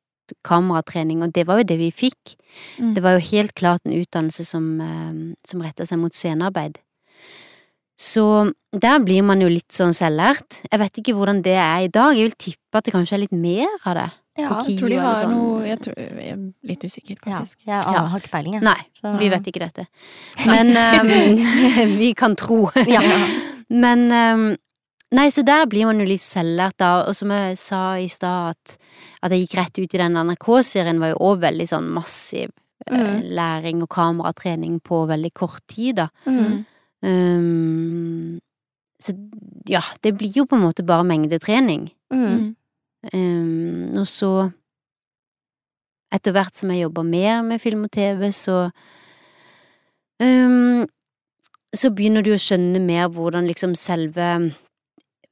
Speaker 4: kameratrening, og det var jo det vi fikk.
Speaker 2: Mm.
Speaker 4: Det var jo helt klart en utdannelse som, eh, som retta seg mot scenearbeid. Så der blir man jo litt sånn selvlært. Jeg vet ikke hvordan det er i dag. Jeg vil tippe at det kanskje er litt mer av det.
Speaker 1: Ja.
Speaker 2: Jeg tror de har
Speaker 4: sånn.
Speaker 2: noe Jeg, tror, jeg er litt usikker,
Speaker 1: ja,
Speaker 2: faktisk.
Speaker 1: jeg
Speaker 4: Ja.
Speaker 1: har ikke peiling, jeg.
Speaker 4: Nei,
Speaker 1: Så-
Speaker 4: vi vet ikke dette. [laughs] Men um, [laughs] vi kan tro.
Speaker 1: Ja. [laughs]
Speaker 4: Men um, Nei, så der blir man jo litt selvlært da, og som jeg sa i stad, at, at jeg gikk rett ut i den NRK-serien var jo òg veldig sånn massiv eh,
Speaker 1: Mm.
Speaker 4: læring og kameratrening på veldig kort tid, da.
Speaker 1: Mm.
Speaker 4: Um, så ja, det blir jo på en måte bare mengdetrening.
Speaker 1: Mm.
Speaker 2: Mm.
Speaker 4: Um, og så etter hvert som jeg jobber mer med film og TV, så um, Så begynner du å skjønne mer hvordan liksom selve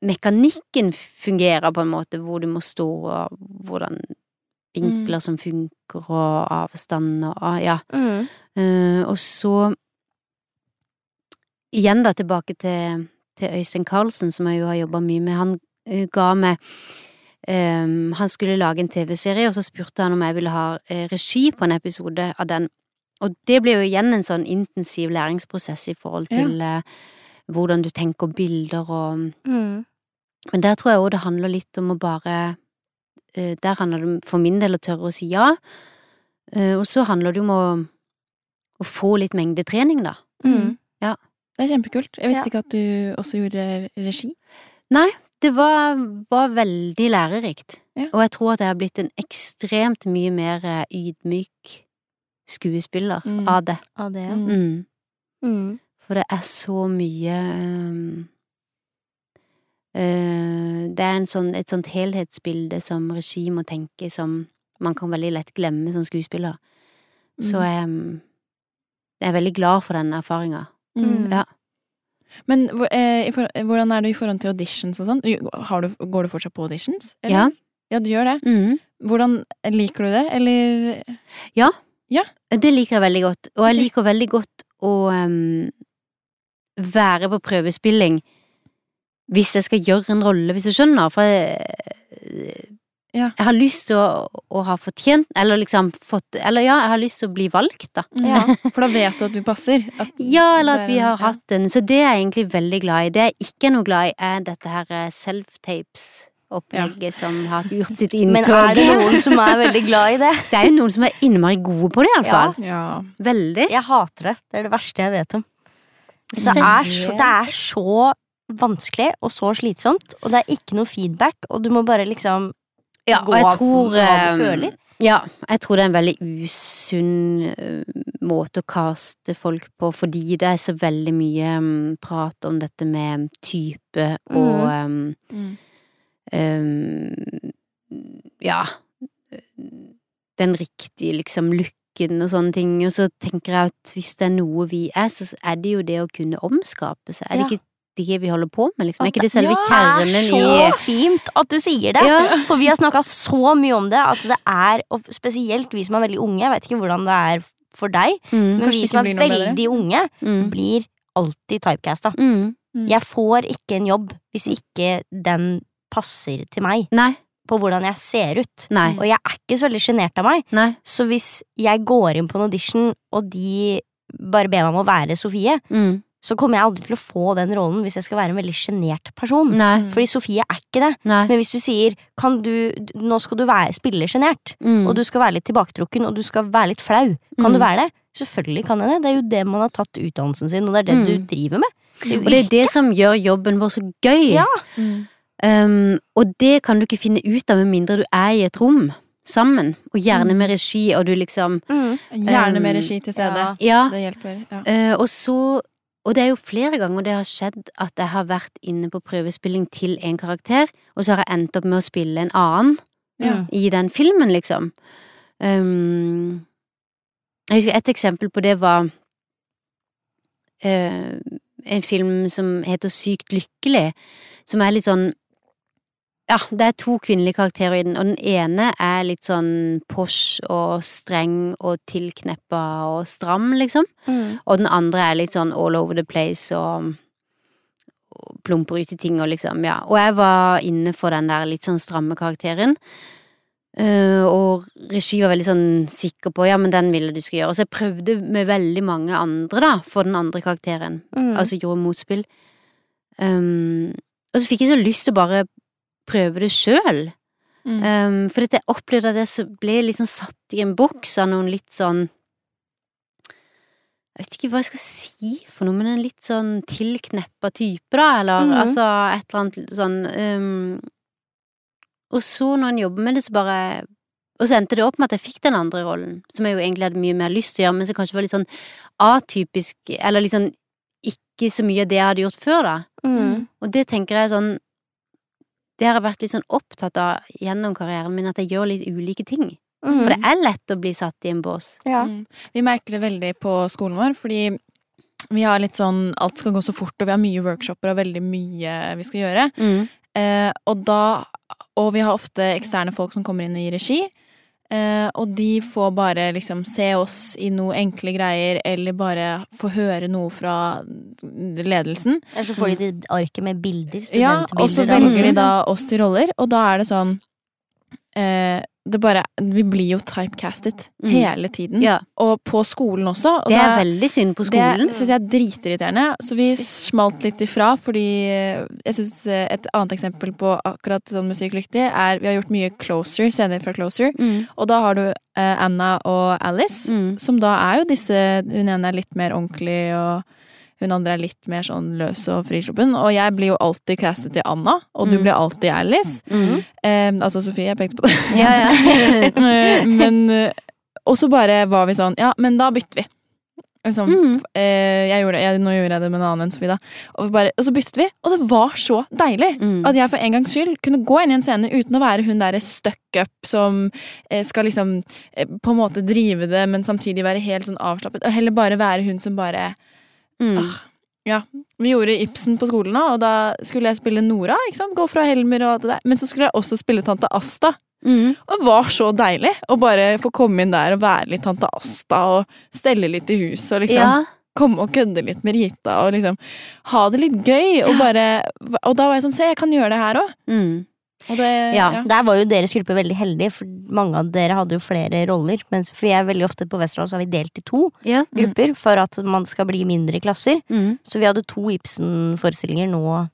Speaker 4: mekanikken fungerer, på en måte, hvor du må stå, og hvordan vinkler som funker, og avstand og ja.
Speaker 1: Mm.
Speaker 4: Uh, og så igjen da tilbake til, til Øystein Carlsen, som jeg jo har jobba mye med. Han eh, ga meg um, Han skulle lage en TV-serie, og så spurte han om jeg ville ha eh, regi på en episode av den. Og det ble jo igjen en sånn intensiv læringsprosess i forhold
Speaker 2: Ja.
Speaker 4: til eh, hvordan du tenker bilder og
Speaker 1: Mm.
Speaker 4: Men der tror jeg òg det handler litt om å bare uh, Der handler det for min del å tørre å si ja. Uh, og så handler det om å, å få litt mengdetrening, da.
Speaker 1: Mm.
Speaker 2: Det er kjempekult. Jeg visste
Speaker 1: Ja.
Speaker 2: ikke at du også gjorde regi.
Speaker 4: Nei, det var, var veldig lærerikt.
Speaker 2: Ja.
Speaker 4: Og jeg tror at jeg har blitt en ekstremt mye mer eh, ydmyk skuespiller
Speaker 2: Mm.
Speaker 4: av det.
Speaker 1: Av det, ja.
Speaker 2: Mm.
Speaker 4: Mm.
Speaker 1: Mm.
Speaker 4: For det er så mye um, uh, Det er en sånn, et sånt helhetsbilde som regi må tenke som man kan veldig lett glemme som skuespiller. Så
Speaker 2: Mm.
Speaker 4: jeg, um, jeg er veldig glad for den erfaringa.
Speaker 1: Mm.
Speaker 4: Ja.
Speaker 2: Men eh, hvordan er du i forhold til auditions og sånn? Går du fortsatt på auditions? eller?
Speaker 4: Ja.
Speaker 2: Ja, du gjør det.
Speaker 4: Mm.
Speaker 2: Hvordan liker du det, eller
Speaker 4: Det liker jeg veldig godt. Og jeg liker veldig godt å um, være på prøvespilling hvis jeg skal gjøre en rolle, hvis du skjønner. For jeg,
Speaker 2: Ja.
Speaker 4: jeg har lyst til å, å ha fortjent Eller liksom fått Eller ja, jeg har lyst til å bli valgt, da.
Speaker 1: Ja. [laughs]
Speaker 2: For da vet du at du passer? At
Speaker 4: Ja, eller at vi har hatt en. Så det er jeg egentlig veldig glad i. Det jeg ikke er noe glad i, er dette her eh, self-tapes-opplegget som har gjort sitt inntog.
Speaker 1: Men er det noen som er veldig glad i det? [laughs]
Speaker 4: Det er jo noen som er innmari gode på det, iallfall.
Speaker 2: Ja.
Speaker 4: Veldig.
Speaker 1: Jeg hater det. Det er det verste jeg vet om. Det er, så, det er så vanskelig og så slitsomt, og det er ikke noe feedback, og du må bare liksom
Speaker 4: Ja,
Speaker 1: gå av
Speaker 4: tror
Speaker 1: hva du
Speaker 4: eh,
Speaker 1: føler.
Speaker 4: Ja, jeg tror det er en veldig usunn eh, måte å kaste folk på, fordi det er så veldig mye mm, prat om dette med type og um,
Speaker 2: Mm.
Speaker 4: um, Ja, den riktige liksom looken og sånne ting, og så tenker jeg at hvis det er noe vi er, så er det jo det å kunne omskape seg. Er det
Speaker 1: Ja.
Speaker 4: ikke det vi holder på med, liksom? Er ikke det selve
Speaker 2: Ja,
Speaker 4: kjernen
Speaker 1: Det
Speaker 4: i
Speaker 1: er så fint at du sier det,
Speaker 4: Ja.
Speaker 1: for vi har snakka så mye om det, at det er, og spesielt vi som er veldig unge, jeg vet ikke hvordan det er for deg,
Speaker 4: mm,
Speaker 1: men
Speaker 2: Kanskje
Speaker 1: vi som er
Speaker 2: veldig bedre?
Speaker 1: unge,
Speaker 4: mm,
Speaker 1: blir alltid typecasta.
Speaker 4: mm.
Speaker 2: Mm.
Speaker 1: Jeg får ikke en jobb hvis ikke den passer til meg,
Speaker 4: Nei,
Speaker 1: på hvordan jeg ser ut.
Speaker 4: nei,
Speaker 1: Og jeg er ikke så veldig sjenert av meg,
Speaker 4: nei.
Speaker 1: så hvis jeg går inn på en audition, og de bare ber meg om å være Sofie,
Speaker 4: Mm.
Speaker 1: Så kommer jeg aldri til å få den rollen hvis jeg skal være en veldig sjenert person.
Speaker 4: Nei.
Speaker 1: Fordi Sofie er ikke det.
Speaker 4: Nei.
Speaker 1: Men hvis du sier kan du, nå skal du være, spille sjenert,
Speaker 4: Mm.
Speaker 1: og du skal være litt tilbaketrukken, og du skal være litt flau, kan
Speaker 4: Mm.
Speaker 1: du være det? Selvfølgelig kan jeg det. Det er jo det man har tatt utdannelsen sin, og det er det
Speaker 4: Mm.
Speaker 1: du driver med. Det
Speaker 4: Og det er det som gjør jobben vår så gøy.
Speaker 1: Ja.
Speaker 2: Mm.
Speaker 4: Um, og det kan du ikke finne ut av med mindre du er i et rom sammen, og gjerne
Speaker 2: Mm.
Speaker 4: med regi, og du liksom
Speaker 1: Mm.
Speaker 2: Gjerne med
Speaker 4: Um,
Speaker 2: regi til stede.
Speaker 1: ja.
Speaker 4: Ja.
Speaker 2: Det hjelper. Ja.
Speaker 4: Uh, og så Og det er jo flere ganger det har skjedd at jeg har vært inne på prøvespilling til en karakter, og så har jeg endt opp med å spille en annen
Speaker 2: Ja.
Speaker 4: i den filmen, liksom. Um, jeg husker et eksempel på det var uh, en film som heter Sykt lykkelig, som er litt sånn Ja, det er to kvinnelige karakterer i den, og den ene er litt sånn posh og streng og tilkneppa og stram, liksom.
Speaker 1: Mm.
Speaker 4: Og den andre er litt sånn all over the place og, og plumper ut i ting og liksom, ja. Og jeg var inne for den der litt sånn stramme karakteren. Uh, og regi var veldig sånn sikker på ja, men den ville du skal gjøre. Så jeg prøvde med veldig mange andre, da, for den andre karakteren.
Speaker 1: Mm.
Speaker 4: Altså gjorde motspill. Um, og så fikk jeg så lyst til å bare prøve det sjøl.
Speaker 2: Mm.
Speaker 4: Um, for jeg opplevde at jeg så ble sånn satt i en boks av noen litt sånn Jeg vet ikke hva jeg skal si for noe, men en litt sånn tilkneppa type, da, eller
Speaker 1: mm.
Speaker 4: altså et eller annet sånn um, Og så, når en jobber med det, så bare Og så endte det opp med at jeg fikk den andre rollen, som jeg jo egentlig hadde mye mer lyst til å gjøre, men som kanskje var litt sånn atypisk, eller litt sånn ikke så mye av det jeg hadde gjort før, da.
Speaker 1: Mm.
Speaker 4: Og det tenker jeg sånn Det har jeg vært litt sånn opptatt av gjennom karrieren min, at jeg gjør litt ulike ting.
Speaker 1: Mm.
Speaker 4: For det er lett å bli satt i en bås.
Speaker 1: Ja.
Speaker 2: Mm. Vi merker det veldig på skolen vår, fordi vi har litt sånn Alt skal gå så fort, og vi har mye workshoper og veldig mye vi skal gjøre.
Speaker 4: Mm.
Speaker 2: Eh, og da Og vi har ofte eksterne folk som kommer inn og gir regi. Eh, og de får bare liksom se oss i noe enkle greier, eller bare få høre noe fra ledelsen.
Speaker 1: Eller så får de det arket med bilder.
Speaker 2: Ja, og så velger de
Speaker 1: liksom.
Speaker 2: da oss til roller, og da er det sånn eh, det bare, Vi blir jo typecastet
Speaker 4: Mm.
Speaker 2: hele tiden.
Speaker 4: Ja.
Speaker 2: Og på skolen også. Og
Speaker 4: Det er
Speaker 2: da-
Speaker 4: veldig synd på skolen.
Speaker 2: det syns jeg er dritirriterende. Så vi smalt litt ifra, fordi jeg syns et annet eksempel på akkurat sånn musikk lyktig er Vi har gjort mye Closer, scener fra Closer,
Speaker 4: Mm.
Speaker 2: og da har du eh, Anna og Alice,
Speaker 4: Mm.
Speaker 2: som da er jo disse Hun ene er litt mer ordentlig, og hun andre er litt mer sånn løs og frisluppen. Og jeg blir jo alltid castet til Anna, og du
Speaker 4: Mm.
Speaker 2: blir alltid Alice.
Speaker 4: Mm.
Speaker 2: Eh, altså Sofie, jeg pekte på det.
Speaker 4: Ja, ja. [laughs]
Speaker 2: Men eh, Og så bare var vi sånn Ja, men da bytter vi. Liksom,
Speaker 4: Mm.
Speaker 2: eh, jeg gjorde, jeg, nå gjorde jeg det med en annen enn Sofie, da. Og, bare, og så byttet vi, og det var så deilig!
Speaker 4: Mm.
Speaker 2: At jeg for en gangs skyld kunne gå inn i en scene uten å være hun derre stuck up som eh, skal liksom eh, på en måte drive det, men samtidig være helt sånn avslappet. Og heller bare være hun som bare
Speaker 4: Mm.
Speaker 2: ah, Ja. Vi gjorde Ibsen på skolen og da skulle jeg spille Nora. ikke sant? Gå fra Helmer og alt det der. Men så skulle jeg også spille tante Asta.
Speaker 4: Mm.
Speaker 2: Og det var så deilig å bare få komme inn der og være litt tante Asta og stelle litt i huset og liksom
Speaker 4: Ja.
Speaker 2: komme og kødde litt med Rita og liksom ha det litt gøy og bare Og da var jeg sånn Se, jeg kan gjøre det her òg.
Speaker 4: Mm.
Speaker 2: Og det
Speaker 1: Ja,
Speaker 2: ja.
Speaker 1: Der var jo deres gruppe veldig heldige, for mange av dere hadde jo flere roller. Mens, for jeg er veldig ofte på Westerdal, så har vi delt i to
Speaker 4: Ja.
Speaker 1: grupper for at man skal bli mindre klasser.
Speaker 4: Mm.
Speaker 1: Så vi hadde to Ibsen-forestillinger nå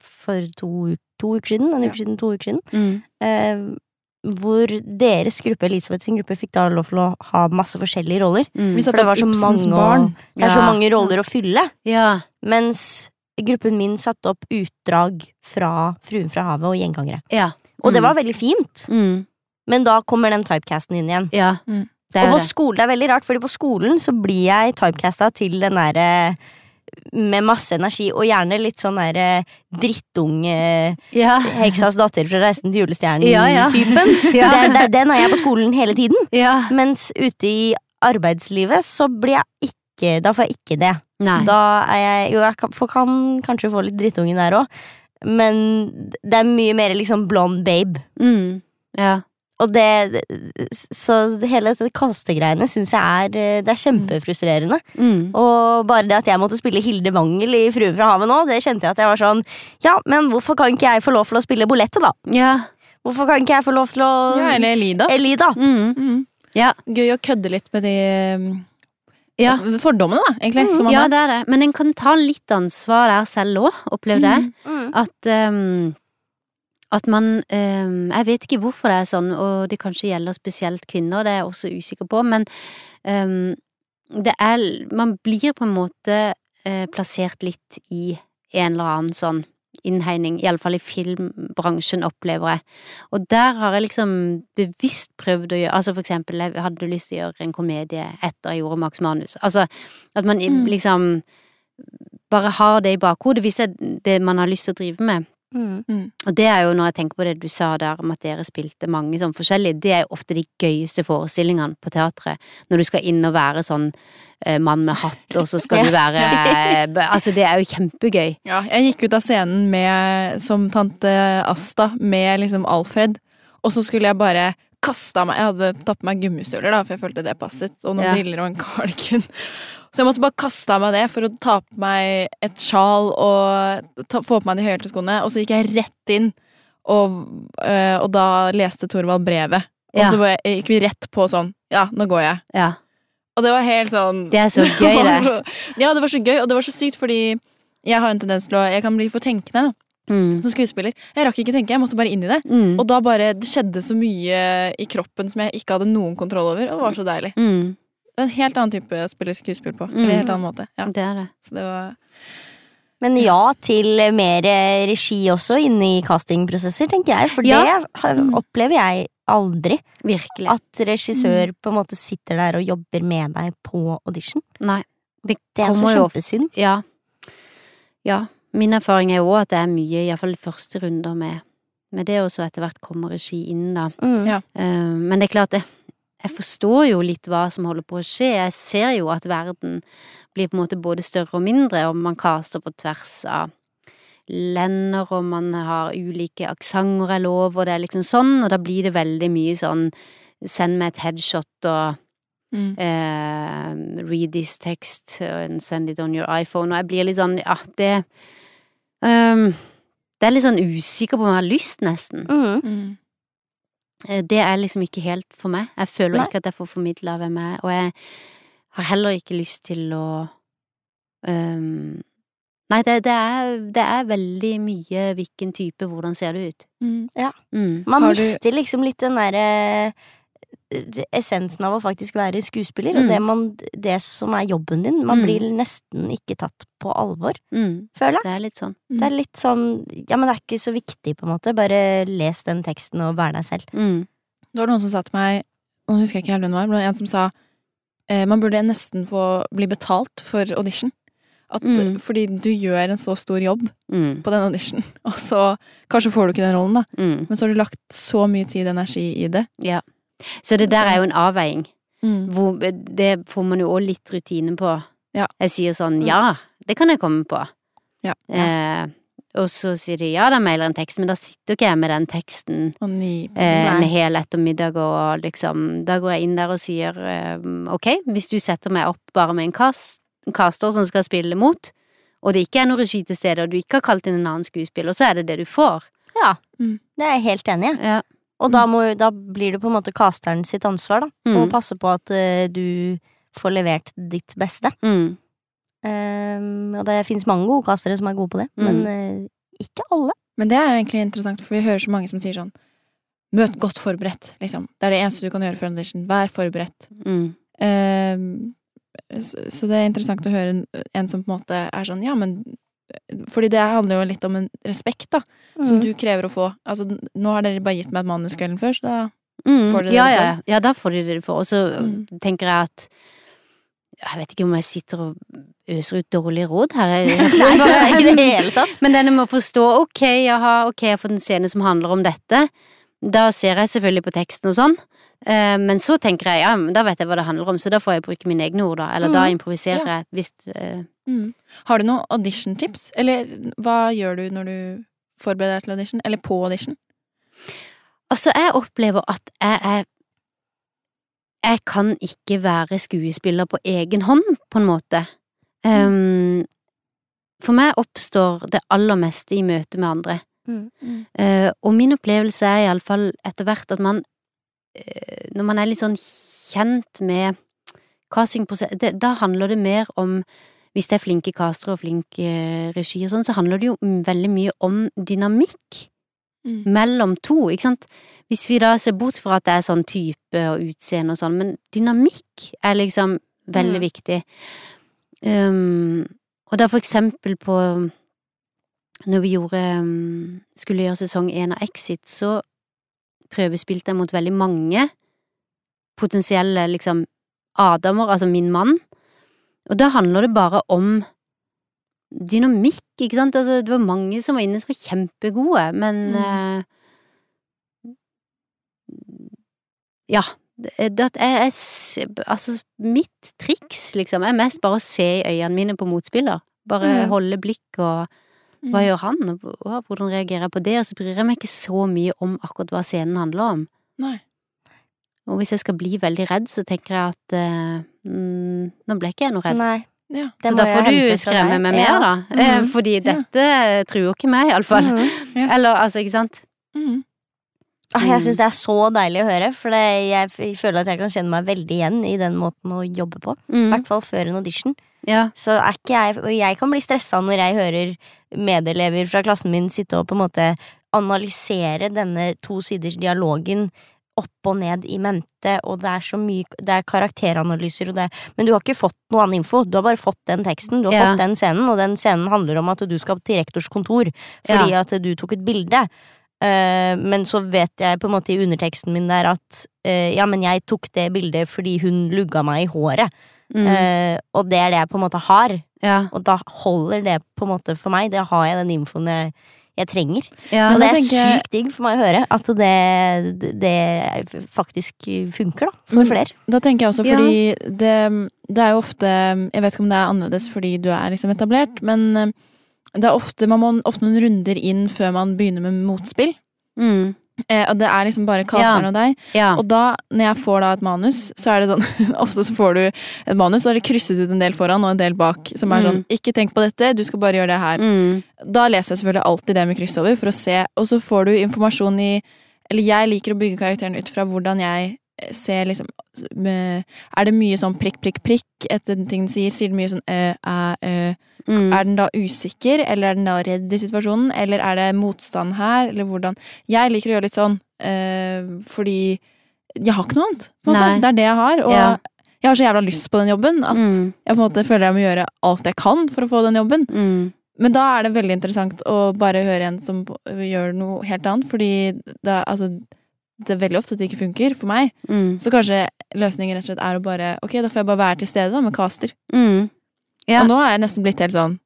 Speaker 1: for to, to uker siden. En
Speaker 2: Ja.
Speaker 1: uke siden, to uker siden.
Speaker 4: Mm.
Speaker 1: Eh, hvor deres gruppe, Elisabeth sin gruppe, fikk da lov til å ha masse forskjellige roller.
Speaker 4: Mm.
Speaker 2: Vi
Speaker 1: For det var så mange,
Speaker 2: barn.
Speaker 1: å- det er så mange roller å fylle.
Speaker 4: Ja.
Speaker 1: Mens gruppen min satte opp utdrag fra Fruen fra havet og Gjengangere.
Speaker 4: Ja.
Speaker 1: Og det
Speaker 4: Mm.
Speaker 1: var veldig fint.
Speaker 4: Mm.
Speaker 1: Men da kommer den typecasten inn igjen.
Speaker 4: Ja.
Speaker 2: Mm.
Speaker 4: Det
Speaker 1: Og på
Speaker 4: det.
Speaker 1: skolen, det er veldig rart, fordi på skolen så blir jeg typecasta til den derre med masse energi, og gjerne litt sånn derre drittunge
Speaker 4: Ja.
Speaker 1: Heksas datter fra Reisen til julestjernen-typen.
Speaker 4: Ja, ja. [laughs] Ja.
Speaker 1: Det det Den er jeg på skolen hele tiden.
Speaker 4: ja.
Speaker 1: Mens ute i arbeidslivet så blir jeg ikke Da får jeg ikke det.
Speaker 4: Nei.
Speaker 1: Da er jeg Jo, jeg kan, får- kan kanskje få litt drittunge der òg, men det er mye mer liksom blond babe.
Speaker 4: Mm. Ja.
Speaker 1: Og det Så hele dette kastegreiene syns jeg er Det er kjempefrustrerende.
Speaker 4: Mm.
Speaker 1: Og bare det at jeg måtte spille Hilde Wangel i Fruen fra havet nå, det kjente jeg at jeg var sånn Ja, men hvorfor kan ikke jeg få lov til å spille Bolette, da?
Speaker 4: Ja.
Speaker 1: Hvorfor kan ikke jeg få lov til å
Speaker 2: Ja, eller Elida.
Speaker 1: Elida?
Speaker 4: Mm.
Speaker 2: Mm.
Speaker 4: Ja.
Speaker 2: Gøy å kødde litt med de
Speaker 4: Ja.
Speaker 2: altså, fordommene, da, egentlig.
Speaker 1: Mm,
Speaker 4: Ja, det er det. Men en kan ta litt ansvar der selv òg, opplevde jeg.
Speaker 2: Mm.
Speaker 1: Mm.
Speaker 4: At um, at man um, Jeg vet ikke hvorfor det er sånn, og det kanskje gjelder spesielt kvinner, det er jeg også usikker på, men um, det er Man blir på en måte uh, plassert litt i en eller annen sånn innhegning, iallfall i filmbransjen, opplever jeg. Og der har jeg liksom bevisst prøvd å gjøre Altså for eksempel, jeg hadde lyst til å gjøre en komedie etter jeg gjorde Max Manus. Altså at man
Speaker 2: Mm.
Speaker 4: liksom bare har det i bakhodet hvis det er det man har lyst til å drive med.
Speaker 1: Mm.
Speaker 4: Og det er jo når jeg tenker på det du sa der om at dere spilte mange sånn forskjellige, det er jo ofte de gøyeste forestillingene på teatret. Når du skal inn og være sånn eh, mann med hatt, og så skal du [laughs] være eh, Altså, det er jo kjempegøy.
Speaker 2: Ja, jeg gikk ut av scenen med, som tante Asta med liksom Alfred, og så skulle jeg bare kaste av meg Jeg hadde tatt på meg gummistøvler, da, for jeg følte det passet, og noen
Speaker 4: Ja.
Speaker 2: briller og en cardigan. Så jeg måtte bare kaste av meg det for å ta på meg et sjal og ta, få på meg de høyhælte skoene, og så gikk jeg rett inn, og, øh, og da leste Thorvald brevet. Og
Speaker 4: Ja.
Speaker 2: så jeg, gikk vi rett på sånn Ja, nå går jeg.
Speaker 4: Ja.
Speaker 2: Og det var helt sånn
Speaker 4: Det er så [laughs] gøy, det.
Speaker 2: så- Ja, det var så gøy, og det var så sykt, fordi jeg har en tendens til å Jeg kan bli for tenkende, da,
Speaker 4: Mm.
Speaker 2: som skuespiller. Jeg rakk ikke tenke, jeg måtte bare inn i det.
Speaker 4: Mm.
Speaker 2: Og da bare Det skjedde så mye i kroppen som jeg ikke hadde noen kontroll over, og det var så deilig.
Speaker 4: Mm.
Speaker 2: Det en helt annen type å spille skuespill på.
Speaker 4: Mm.
Speaker 2: Eller en helt annen måte. Ja,
Speaker 4: Det er det.
Speaker 2: så det var
Speaker 1: Men ja til mer regi også inne i castingprosesser, tenker jeg. For
Speaker 4: Ja.
Speaker 1: det
Speaker 2: Mm.
Speaker 1: opplever jeg aldri.
Speaker 4: Virkelig.
Speaker 1: At regissør på en måte sitter der og jobber med deg på audition.
Speaker 4: Nei. Det
Speaker 1: Det er så kjempesynd.
Speaker 4: Ja. Ja. Min erfaring er jo at det er mye, iallfall første runder med, med det, og så etter hvert kommer regi inn, da.
Speaker 1: Mm.
Speaker 2: Ja.
Speaker 4: Eh, men det er klart, jeg, jeg forstår jo litt hva som holder på å skje. Jeg ser jo at verden blir på en måte både større og mindre, og man caster på tvers av lender, og man har ulike aksenter er lov, og det er liksom sånn, og da blir det veldig mye sånn send meg et headshot og
Speaker 2: mm.
Speaker 4: eh, read this text and send it on your iPhone, og jeg blir litt sånn, ja, det um, Det er litt sånn usikker på om jeg har lyst, nesten.
Speaker 1: Mm.
Speaker 2: Mm.
Speaker 4: Eh, Det er liksom ikke helt for meg. Jeg føler
Speaker 1: Nei.
Speaker 4: ikke at jeg får formidla hvem jeg er, og jeg har heller ikke lyst til å um, Nei, det, det, er, det er veldig mye hvilken type, hvordan ser det ut.
Speaker 2: Mm.
Speaker 4: Mm.
Speaker 1: Man
Speaker 2: du-
Speaker 1: mister liksom litt den derre eh, essensen av å faktisk være skuespiller,
Speaker 4: Mm.
Speaker 1: og det, man, det som er jobben din. Man
Speaker 4: Mm.
Speaker 1: blir nesten ikke tatt på alvor,
Speaker 4: Mm.
Speaker 1: føler jeg.
Speaker 4: Det er litt sånn.
Speaker 1: Det er litt sånn Ja, men det er ikke så viktig, på en måte. Bare les den teksten og vær deg selv.
Speaker 4: Mm.
Speaker 2: Det var noen som sa til meg Nå husker jeg ikke helt hvem det var, men en som sa eh, man burde nesten få bli betalt for audition. At,
Speaker 4: Mm.
Speaker 2: Fordi du gjør en så stor jobb
Speaker 4: Mm.
Speaker 2: på den audition, [laughs] og så kanskje får du ikke den rollen, da.
Speaker 4: Mm.
Speaker 2: Men så har du lagt så mye tid og energi i det.
Speaker 4: Ja. Så det der er jo en avveiing.
Speaker 2: Mm.
Speaker 4: Hvor, det får man jo òg litt rutine på.
Speaker 2: Ja.
Speaker 4: Jeg sier sånn
Speaker 2: Mm.
Speaker 4: ja, det kan jeg komme på.
Speaker 2: Ja.
Speaker 4: Eh, og så sier de ja, da mailer en tekst, men da sitter ikke jeg med den teksten
Speaker 2: Og ny
Speaker 4: eh, en hel ettermiddag og liksom Da går jeg inn der og sier eh, ok, hvis du setter meg opp bare med en cast, caster som skal spille mot, og det ikke er noe regi til stede, og du ikke har kalt inn en annen skuespiller, så er det det du får.
Speaker 1: Ja,
Speaker 2: Mm.
Speaker 1: det er jeg helt enig i.
Speaker 4: Ja.
Speaker 1: Og da, må, da blir det på en måte casteren sitt ansvar, da. Å
Speaker 4: Mm.
Speaker 1: passe på at uh, du får levert ditt beste.
Speaker 4: Mm.
Speaker 1: Um, og det fins mange gode castere som er gode på det,
Speaker 4: Mm.
Speaker 1: men uh, ikke alle.
Speaker 2: Men det er jo egentlig interessant, for vi hører så mange som sier sånn Møt godt forberedt, liksom. Det er det eneste du kan gjøre for audition. Vær forberedt.
Speaker 4: Mm.
Speaker 2: Um, så, så det er interessant å høre en, en som på en måte er sånn, ja, men Fordi det handler jo litt om en respekt, da, som
Speaker 1: Mm.
Speaker 2: du krever å få. Altså, nå har dere bare gitt meg et manus kvelden før, så da
Speaker 4: Mm,
Speaker 2: Får dere det
Speaker 4: ja, ja, da får de det de. Og så
Speaker 2: Mm.
Speaker 4: tenker jeg at Jeg vet ikke om jeg sitter og øser ut dårlige råd her. [laughs]
Speaker 1: Nei, [laughs] det er ikke det hele tatt.
Speaker 4: Men denne med å forstå ok, jaha, ok, jeg har fått en scene som handler om dette. Da ser jeg selvfølgelig på teksten og sånn. Eh, Men så tenker jeg ja, da vet jeg hva det handler om, så da får jeg bruke mine egne ord, da. Eller da
Speaker 1: Mm.
Speaker 4: improviserer jeg hvis eh,
Speaker 2: mm. Har du noen audition-tips? Eller hva gjør du når du forbereder deg til audition? Eller på audition?
Speaker 4: Altså, jeg opplever at jeg er Jeg kan ikke være skuespiller på egen hånd, på en måte. Um, for meg oppstår det aller meste i møte med andre.
Speaker 1: Mm.
Speaker 4: Eh, og min opplevelse er iallfall etter hvert at man Når man er litt sånn kjent med castingprosess Da handler det mer om Hvis det er flinke castere og flink eh, regi og sånn, så handler det jo mm, veldig mye om dynamikk
Speaker 2: Mm.
Speaker 4: mellom to, ikke sant? Hvis vi da ser bort fra at det er sånn type og utseende og sånn, men dynamikk er liksom veldig
Speaker 1: Mm.
Speaker 4: viktig. Um, og da for eksempel på Når vi gjorde um, Skulle gjøre sesong én av Exit, så prøvespilte jeg mot veldig mange potensielle liksom Adamer, altså min mann. Og da handler det bare om dynamikk, ikke sant? Altså, det var mange som var inne som var kjempegode, men
Speaker 2: Mm.
Speaker 4: uh, Ja. Det, jeg, s- altså, mitt triks, liksom, er mest bare å se i øynene mine på motspiller. Bare
Speaker 1: Mm.
Speaker 4: holde blikk og hva
Speaker 2: Mm.
Speaker 4: gjør han, og hvordan reagerer jeg på det? Og så bryr jeg meg ikke så mye om akkurat hva scenen handler om.
Speaker 2: Nei.
Speaker 4: Og hvis jeg skal bli veldig redd, så tenker jeg at eh, mm, nå ble ikke jeg noe redd.
Speaker 1: Nei.
Speaker 2: Ja.
Speaker 4: Så da får du skremme
Speaker 1: meg
Speaker 4: meg
Speaker 1: Ja.
Speaker 4: mer, da. Mm
Speaker 1: -hmm.
Speaker 4: Fordi
Speaker 2: Ja.
Speaker 4: dette truer ikke meg, iallfall.
Speaker 1: Mhm.
Speaker 2: Ja.
Speaker 4: Eller altså, ikke sant?
Speaker 2: Mm.
Speaker 1: Ah, Jeg
Speaker 4: Mm.
Speaker 1: syns det er så deilig å høre, for det, jeg føler at jeg kan kjenne meg veldig igjen i den måten å jobbe på. I
Speaker 4: Mm.
Speaker 1: hvert fall før en audition.
Speaker 4: Ja.
Speaker 1: Så er ikke jeg Og jeg kan bli stressa når jeg hører medelever fra klassen min sitte og på en måte analysere denne to siders dialogen opp og ned i mente, og det er så mye Det er karakteranalyser og det Men du har ikke fått noe annen info. Du har bare fått den teksten. Du har
Speaker 4: Ja.
Speaker 1: fått den scenen, og den scenen handler om at du skal til rektors kontor fordi at du tok et bilde. Eh, men så vet jeg på en måte i underteksten min der at eh, ja, men jeg tok det bildet fordi hun lugga meg i håret.
Speaker 4: Mm.
Speaker 1: Eh, og det er det jeg på en måte har.
Speaker 4: ja.
Speaker 1: Og da holder det på en måte for meg. Det har jeg den infoen jeg, jeg trenger.
Speaker 4: ja.
Speaker 1: og det er
Speaker 2: tenker
Speaker 1: sykt digg for meg å høre at det, det faktisk funker, da. For flere.
Speaker 2: Da tenker jeg også
Speaker 4: Ja.
Speaker 2: fordi det, det er jo ofte Jeg vet ikke om det er annerledes fordi du er liksom etablert, men det er ofte Man må ofte noen runder inn før man begynner med motspill.
Speaker 4: Mm.
Speaker 2: Eh, og det er liksom bare casteren og deg.
Speaker 4: ja.
Speaker 2: Og da, når jeg får da et manus, så er det sånn [laughs] Ofte så får du et manus, så er det krysset ut en del foran og en del bak. Som er sånn
Speaker 4: Mm.
Speaker 2: Ikke tenk på dette, du skal bare gjøre det her.
Speaker 4: Mm.
Speaker 2: Da leser jeg selvfølgelig alltid det med kryss over, for å se. Og så får du informasjon i Eller jeg liker å bygge karakteren ut fra hvordan jeg ser liksom Er det mye sånn prikk, prikk, prikk etter ting den sier? Sier den mye sånn æ, æ, æ?
Speaker 4: Mm.
Speaker 2: Er den da usikker, eller er den da redd i situasjonen? Eller er det motstand her, eller hvordan? Jeg liker å gjøre litt sånn, øh, fordi jeg har ikke noe annet. Det er det jeg har, og
Speaker 4: Ja.
Speaker 2: jeg har så jævla lyst på den jobben at
Speaker 4: Mm.
Speaker 2: jeg på en måte føler jeg må gjøre alt jeg kan for å få den jobben.
Speaker 4: Mm.
Speaker 2: Men da er det veldig interessant å bare høre en som gjør noe helt annet, fordi det, altså, det er veldig ofte at det ikke funker for meg.
Speaker 4: Mm.
Speaker 2: Så kanskje løsningen rett og slett er å bare Ok, da får jeg bare være til stede da, med caster.
Speaker 4: Mm. Ja.
Speaker 2: Og nå er jeg nesten blitt helt sånn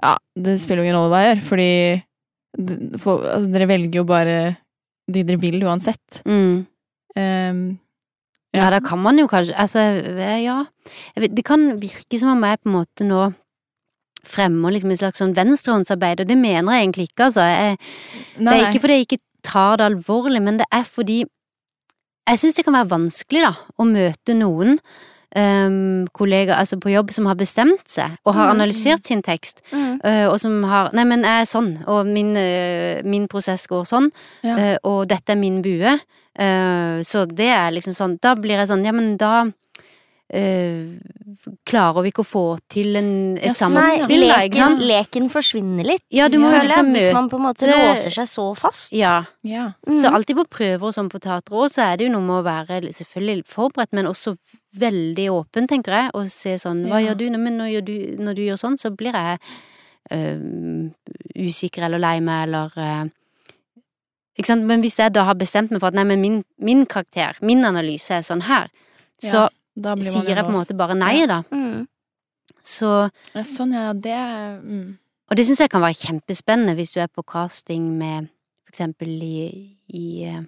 Speaker 2: Ja, det spiller jo ingen rolle hva jeg gjør, fordi for, altså, dere velger jo bare de dere vil uansett.
Speaker 4: Mm.
Speaker 2: Um,
Speaker 4: Ja, da kan man jo kanskje Altså, eh, ja. Det kan virke som om jeg på en måte nå fremmer liksom et slags sånn venstrehåndsarbeid, og det mener jeg egentlig ikke, altså. Jeg, det er ikke fordi jeg ikke tar det alvorlig, men det er fordi jeg syns det kan være vanskelig, da, å møte noen um, kollegaer altså på jobb som har bestemt seg og har
Speaker 1: Mm.
Speaker 4: analysert sin tekst, øh, og som har Nei, men jeg er sånn, og min, uh, min prosess går sånn,
Speaker 2: Ja.
Speaker 4: uh, og dette er min bue, så det er liksom sånn Da blir jeg sånn, ja, men da øh, klarer vi ikke å få til en, et
Speaker 2: Ja, sånn,
Speaker 4: samspill, da, ikke
Speaker 1: leken,
Speaker 4: sant?
Speaker 1: leken forsvinner litt.
Speaker 4: Ja, du må
Speaker 1: ja.
Speaker 4: liksom
Speaker 1: møte... Hvis man på en måte låser seg så fast.
Speaker 4: Ja.
Speaker 2: Ja.
Speaker 1: Mm.
Speaker 4: Så alltid på prøver og sånn på teater òg, så er det jo noe med å være selvfølgelig forberedt, men også veldig åpen, tenker jeg, og se sånn Hva
Speaker 2: Ja.
Speaker 4: gjør du? Nå, Men når, gjør du, når du gjør sånn, så blir jeg øh, usikker eller lei meg, eller øh, Ikke sant? Men hvis jeg da har bestemt meg for at nei, men min, min karakter, min analyse er sånn her, så
Speaker 2: Ja,
Speaker 4: sier jeg på en måte bare nei, da.
Speaker 1: Mm.
Speaker 4: Så
Speaker 2: Ja, sånn, ja. Det mm.
Speaker 4: Og det syns jeg kan være kjempespennende hvis du er på casting med for eksempel i, i eh,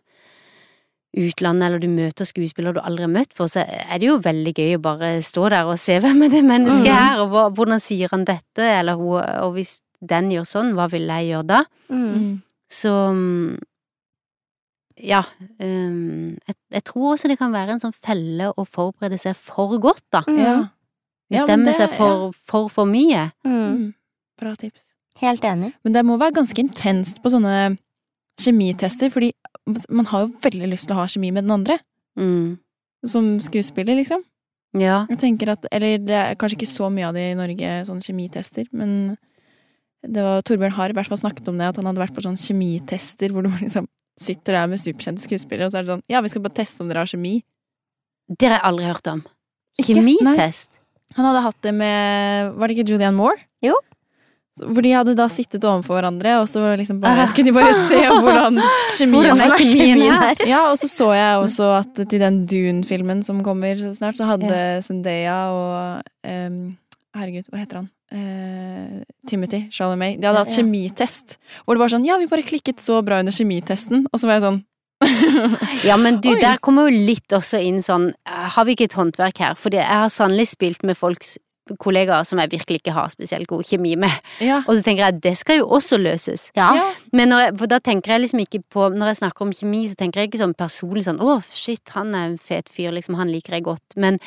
Speaker 4: utlandet, eller du møter skuespillere du aldri har møtt for, så er det jo veldig gøy å bare stå der og se [laughs] hvem er det mennesket
Speaker 1: mm.
Speaker 4: her, og hvordan sier han dette, eller hun, og hvis den gjør sånn, hva vil jeg gjøre da?
Speaker 1: Mm.
Speaker 2: Mm.
Speaker 4: Så mm, ja, um, jeg, jeg tror også det kan være en sånn felle å forberede seg for godt, da.
Speaker 1: Mm.
Speaker 2: Ja. Ja,
Speaker 4: Bestemme
Speaker 2: ja,
Speaker 4: seg for, for for mye.
Speaker 1: Mm.
Speaker 2: Mm. Bra tips.
Speaker 1: Helt enig.
Speaker 2: Men det må være ganske intenst på sånne kjemitester, fordi man har jo veldig lyst til å ha kjemi med den andre.
Speaker 4: Mm.
Speaker 2: Som skuespiller, liksom.
Speaker 4: Ja.
Speaker 2: Jeg tenker at, eller det er kanskje ikke så mye av det i Norge, sånne kjemitester, men det var Torbjørn har i hvert fall snakket om det, at han hadde vært på sånne kjemitester hvor du liksom sitter der med superkjente skuespillere, og så er det sånn Ja, vi skal bare teste om dere har kjemi.
Speaker 4: Det har jeg aldri hørt om. Kjemitest?
Speaker 2: Han hadde hatt det med Var det ikke Julianne Moore?
Speaker 1: Jo.
Speaker 2: Hvor de hadde da sittet overfor hverandre, og så liksom bare,
Speaker 4: Ah.
Speaker 2: skulle de bare se hvordan [laughs] kjemien
Speaker 4: er Kjemien
Speaker 1: er?
Speaker 2: Ja, og så så jeg også at til den Dune-filmen som kommer snart, så hadde Zendaya og um, Herregud, hva heter han? Eh, Timothy Chalamet. De hadde hatt kjemitest. Hvor det var sånn Ja, vi bare klikket så bra under kjemitesten. Og så var jeg sånn [laughs]
Speaker 4: Ja, men du,
Speaker 2: Oi.
Speaker 4: der kommer jo litt også inn sånn eh, Har vi ikke et håndverk her? Fordi jeg har sannelig spilt med folks kollegaer som jeg virkelig ikke har spesielt god kjemi med.
Speaker 2: Ja.
Speaker 4: Og så tenker jeg at det skal jo også løses.
Speaker 1: Ja.
Speaker 2: ja.
Speaker 4: Men når jeg, for da tenker jeg liksom ikke på Når jeg snakker om kjemi, så tenker jeg ikke sånn personlig sånn Å, shit, han er en fet fyr, liksom, han liker jeg godt. Men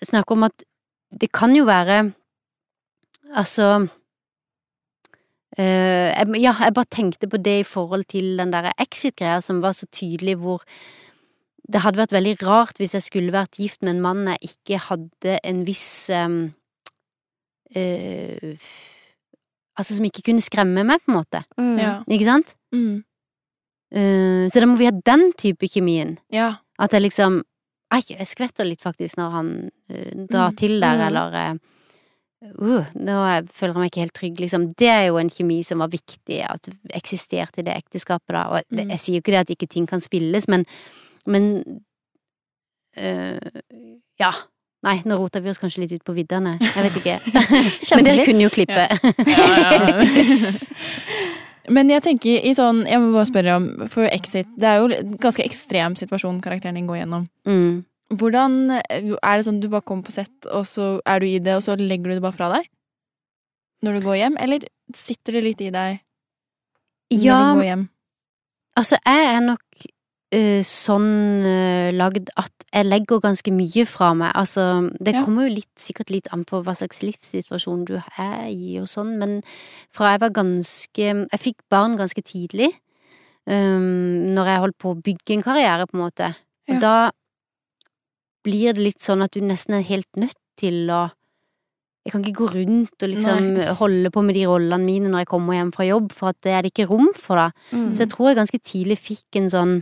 Speaker 4: snakker om at det kan jo være Altså øh, jeg, Ja, jeg bare tenkte på det i forhold til den der exit-greia som var så tydelig, hvor det hadde vært veldig rart hvis jeg skulle vært gift med en mann jeg ikke hadde en viss øh, øh, Altså som ikke kunne skremme meg, på en måte.
Speaker 1: Mm.
Speaker 2: Ja.
Speaker 4: Ikke sant?
Speaker 2: Mm.
Speaker 4: Uh, så da må vi ha den type kjemien.
Speaker 2: ja.
Speaker 4: At jeg liksom Ei, jeg skvetter litt faktisk når han uh, drar
Speaker 2: Mm.
Speaker 4: til der,
Speaker 1: Mm.
Speaker 4: eller eh, uh, Nå er- føler jeg meg ikke helt trygg, liksom. Det er jo en kjemi som var viktig, at du eksisterte i det ekteskapet, da. Og det,
Speaker 2: Mm.
Speaker 4: jeg sier jo ikke det at ikke ting kan spilles, men Men eh, Ja. Nei, nå roter vi oss kanskje litt ut på viddene. Jeg vet ikke. [laughs] [laughs] men dere kunne jo klippe. [laughs]
Speaker 2: Men jeg tenker i sånn Jeg må bare spørre om For Exit, det er jo en ganske ekstrem situasjon karakteren din går gjennom.
Speaker 4: mm.
Speaker 2: Hvordan Er det sånn du bare kommer på sett, og så er du i det, og så legger du det bare fra deg? Når du går hjem? Eller sitter det litt i deg når
Speaker 4: Ja,
Speaker 2: du går hjem?
Speaker 4: Altså, jeg er nok uh, sånn uh, lagd at jeg legger ganske mye fra meg. Altså, det
Speaker 2: Ja.
Speaker 4: kommer jo litt, sikkert litt an på hva slags livssituasjon du er i og sånn, men fra jeg var ganske Jeg fikk barn ganske tidlig, um, når jeg holdt på å bygge en karriere, på en måte. Og
Speaker 2: Ja.
Speaker 4: da blir det litt sånn at du nesten er helt nødt til å jeg kan ikke gå rundt og liksom
Speaker 2: Nei.
Speaker 4: holde på med de rollene mine når jeg kommer hjem fra jobb, for at det er det ikke rom for da.
Speaker 1: Mm.
Speaker 4: Så jeg tror jeg ganske tidlig fikk en sånn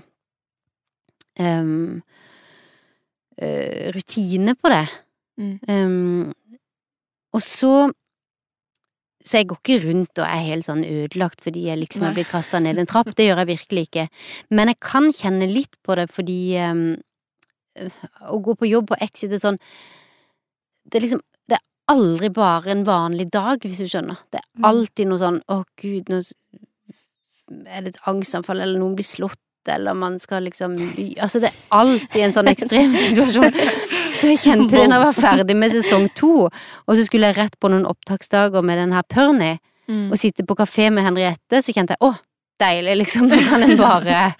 Speaker 4: um, uh, rutine på det.
Speaker 2: Mm.
Speaker 4: Um, og så Så jeg går ikke rundt og er helt sånn ødelagt fordi jeg liksom er blitt kasta ned en trapp, det gjør jeg virkelig ikke. Men jeg kan kjenne litt på det fordi ehm, å gå på jobb på Exit er sånn Det er liksom Det er aldri bare en vanlig dag, hvis du skjønner. Det er
Speaker 1: Mm.
Speaker 4: alltid noe sånn Å, gud, nå er det et angstanfall, eller noen blir slått, eller man skal liksom Altså, det er alltid en sånn ekstrem [laughs] situasjon. Så jeg kjente det når jeg var ferdig med sesong to, og så skulle jeg rett på noen opptaksdager med den her Pernie,
Speaker 2: Mm.
Speaker 4: og sitte på kafé med Henriette, så kjente jeg å, deilig, liksom. Nå kan jeg bare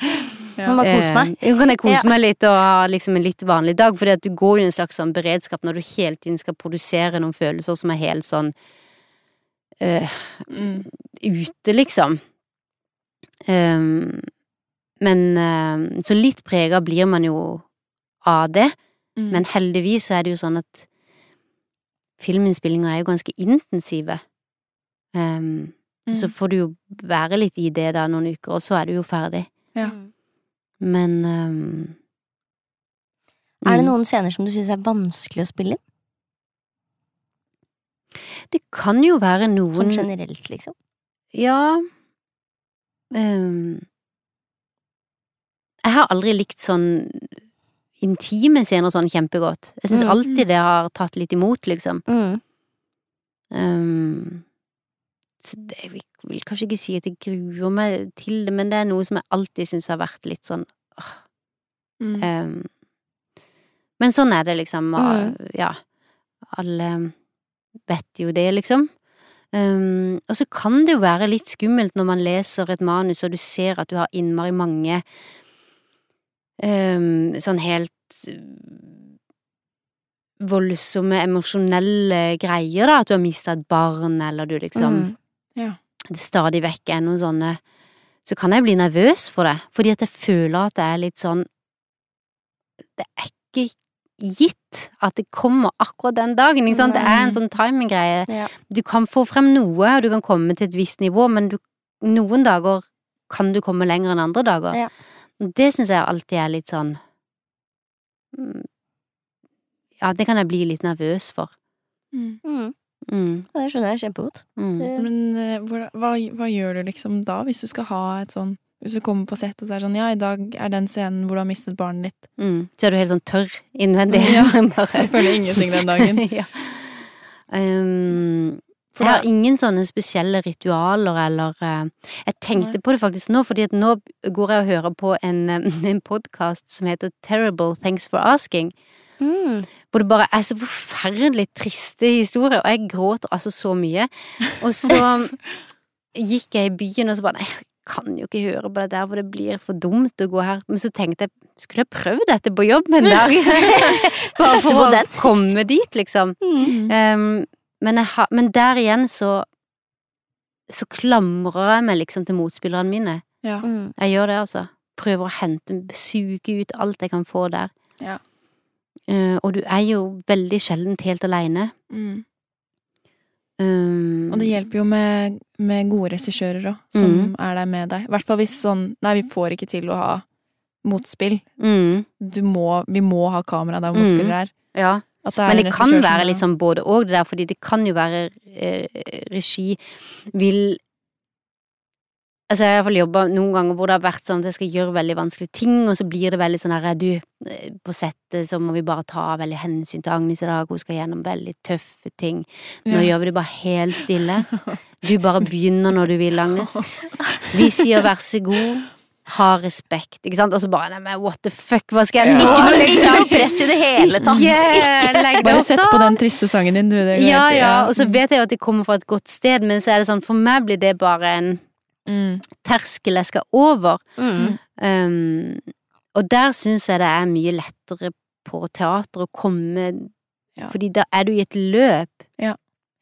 Speaker 1: Man bare kose meg.
Speaker 4: Eh, kan jeg kose
Speaker 1: Ja.
Speaker 4: meg litt og ha liksom en litt vanlig dag, fordi du går jo i en slags sånn beredskap når du hele tiden skal produsere noen følelser som er helt sånn øh,
Speaker 2: Mm.
Speaker 4: ute, liksom. Um, men øh, Så litt prega blir man jo av det,
Speaker 2: Mm.
Speaker 4: men heldigvis er det jo sånn at filminnspillinger er jo ganske intensive. Um,
Speaker 2: Mm.
Speaker 4: Så får du jo være litt i det da noen uker, og så er du jo ferdig.
Speaker 2: Ja.
Speaker 4: Men um,
Speaker 1: Er det
Speaker 4: mm.
Speaker 1: noen scener som du syns er vanskelig å spille inn?
Speaker 4: Det kan jo være noen
Speaker 1: Sånn generelt, liksom?
Speaker 4: Ja Um, Jeg har aldri likt sånn intime scener sånn kjempegodt. Jeg syns
Speaker 1: Mm.
Speaker 4: alltid det har tatt litt imot, liksom.
Speaker 1: Mm.
Speaker 4: Um, så det, jeg vil, kanskje ikke si at jeg gruer meg til det, men det er noe som jeg alltid syns har vært litt sånn
Speaker 2: Mm.
Speaker 4: Um, Men sånn er det, liksom. Og,
Speaker 1: Mm.
Speaker 4: Ja. Alle vet jo det, liksom. Um, og så kan det jo være litt skummelt når man leser et manus og du ser at du har innmari mange um, sånn helt voldsomme emosjonelle greier, da. At du har mista et barn, eller du liksom
Speaker 1: Mm.
Speaker 4: Det stadig vekk er noen sånne Så kan jeg bli nervøs for det, fordi at jeg føler at det er litt sånn Det er ikke gitt at det kommer akkurat den dagen, ikke sant? Det er en sånn timing-greie.
Speaker 1: Ja.
Speaker 4: Du kan få frem noe, og du kan komme til et visst nivå, men du, noen dager kan du komme lenger enn andre dager.
Speaker 1: Ja.
Speaker 4: Det syns jeg alltid er litt sånn mm, Ja, det kan jeg bli litt nervøs for.
Speaker 2: Mm.
Speaker 1: Mm. Ja, Det skjønner jeg kjempegodt.
Speaker 4: mm.
Speaker 2: Men uh, hva, hva gjør du liksom da, hvis du skal ha et sånn Hvis du kommer på sett og så er det sånn Ja, i dag er den scenen hvor du har mistet barnet ditt.
Speaker 4: Mm. Så er du helt sånn tørr innvendig.
Speaker 2: Ja. [laughs]
Speaker 4: Bare-
Speaker 2: Jeg føler ingenting den dagen. [laughs]
Speaker 4: ja. Um,
Speaker 2: For
Speaker 4: jeg har ingen sånne spesielle ritualer eller uh, Jeg tenkte på det faktisk nå, fordi at nå går jeg og hører på en, [laughs] en podkast som heter Terrible Thanks for Asking.
Speaker 1: Mm.
Speaker 4: Hvor det bare er så forferdelig triste historier, og jeg gråter altså så mye. Og så gikk jeg i byen og så bare Nei, jeg kan jo ikke høre på det der, for det blir for dumt å gå her. Men så tenkte jeg, skulle jeg prøvd dette på jobb en dag? [laughs] [laughs] Bare for å komme dit, liksom.
Speaker 1: Mm.
Speaker 4: Um, men, jeg har, men der igjen så Så klamrer jeg meg liksom til motspillerne mine.
Speaker 2: Ja.
Speaker 1: Mm.
Speaker 4: Jeg gjør det, altså. Prøver å hente, suge ut alt jeg kan få der.
Speaker 2: Ja.
Speaker 4: Uh, og du er jo veldig sjelden helt aleine.
Speaker 2: Mm.
Speaker 4: Um,
Speaker 2: Og det hjelper jo med, med gode regissører òg, som
Speaker 4: Mm.
Speaker 2: er der med deg. I hvert fall hvis sånn Nei, vi får ikke til å ha motspill.
Speaker 4: mm,
Speaker 2: Du må, vi må ha kamera der hvor
Speaker 4: Mm.
Speaker 2: motspillere er.
Speaker 4: ja.
Speaker 2: At det er
Speaker 4: Men det kan være liksom både og det der, fordi det kan jo være eh, regi vil Altså, jeg har iallfall jobba noen ganger hvor det har vært sånn at jeg skal gjøre veldig vanskelige ting, og så blir det veldig sånn herre, Du, eh, på settet så må vi bare ta veldig hensyn til Agnes i dag, hun skal gjennom veldig tøffe ting. Nå
Speaker 2: Ja.
Speaker 4: gjør vi det bare helt stille. [laughs] Du bare begynner når du vil, Agnes. Vi sier vær så god. Ha respekt, ikke sant? Og så bare nei, men what the fuck, hva skal jeg
Speaker 2: Ja.
Speaker 4: nå,
Speaker 1: Ikke noe
Speaker 4: liksom?
Speaker 1: press i det hele tatt.
Speaker 4: Yeah,
Speaker 2: Bare sett på
Speaker 4: sånn.
Speaker 2: den triste sangen din, du.
Speaker 4: Ja, ja, og så vet jeg jo at det kommer fra et godt sted, men så er det sånn, for meg blir det bare en
Speaker 2: mm.
Speaker 4: terskel jeg skal over.
Speaker 1: Mm.
Speaker 4: Um, og der syns jeg det er mye lettere på teater å komme
Speaker 2: Ja.
Speaker 4: Fordi da er du i et løp, Ja,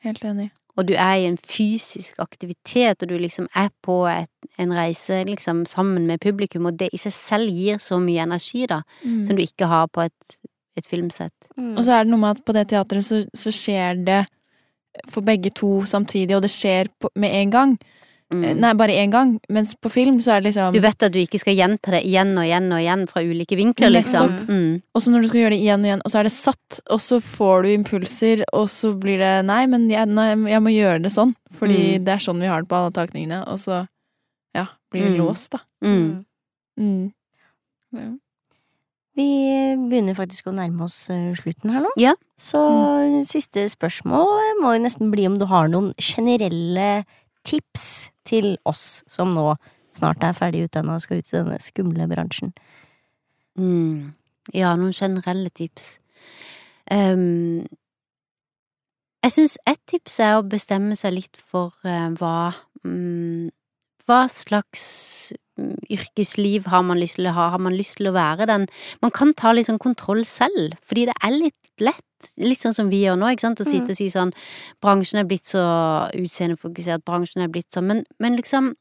Speaker 2: Helt enig.
Speaker 4: og du er i en fysisk aktivitet, og du liksom er på et, en reise liksom sammen med publikum, og det i seg selv gir så mye energi, da,
Speaker 2: Mm.
Speaker 4: som du ikke har på et, et filmsett.
Speaker 1: Mm.
Speaker 2: Og så er det noe med at på det teatret så, så skjer det for begge to samtidig, og det skjer på, med en gang.
Speaker 4: Mm.
Speaker 2: Nei, bare én gang. Mens på film så er det liksom
Speaker 4: Du vet at du ikke skal gjenta det igjen og igjen og igjen fra ulike vinkler, liksom. Mm.
Speaker 2: Og så når du skal gjøre det igjen og igjen, og så er det satt, og så får du impulser, og så blir det Nei, men jeg, nei, jeg må gjøre det sånn, fordi
Speaker 4: Mm.
Speaker 2: det er sånn vi har det på alle takningene, og så ja, blir det
Speaker 4: Mm.
Speaker 2: låst, da.
Speaker 4: Mm.
Speaker 2: Mm. Ja.
Speaker 1: Vi begynner faktisk å nærme oss eh, slutten her nå.
Speaker 4: Ja.
Speaker 1: Så siste spørsmål eh, må jo nesten bli om du har noen generelle tips til oss som nå snart er ferdig utdanna og skal ut i denne skumle bransjen.
Speaker 4: Mm. Ja, noen generelle tips. Um, jeg syns ett tips er å bestemme seg litt for uh, hva um, Hva slags mm, yrkesliv har man lyst til å ha? Har man lyst til å være den Man kan ta litt sånn kontroll selv, fordi det er litt lett. Litt sånn som vi gjør nå, ikke sant, å sitte og si sånn Bransjen er blitt så utseendefokusert, bransjen er blitt sånn Men, men liksom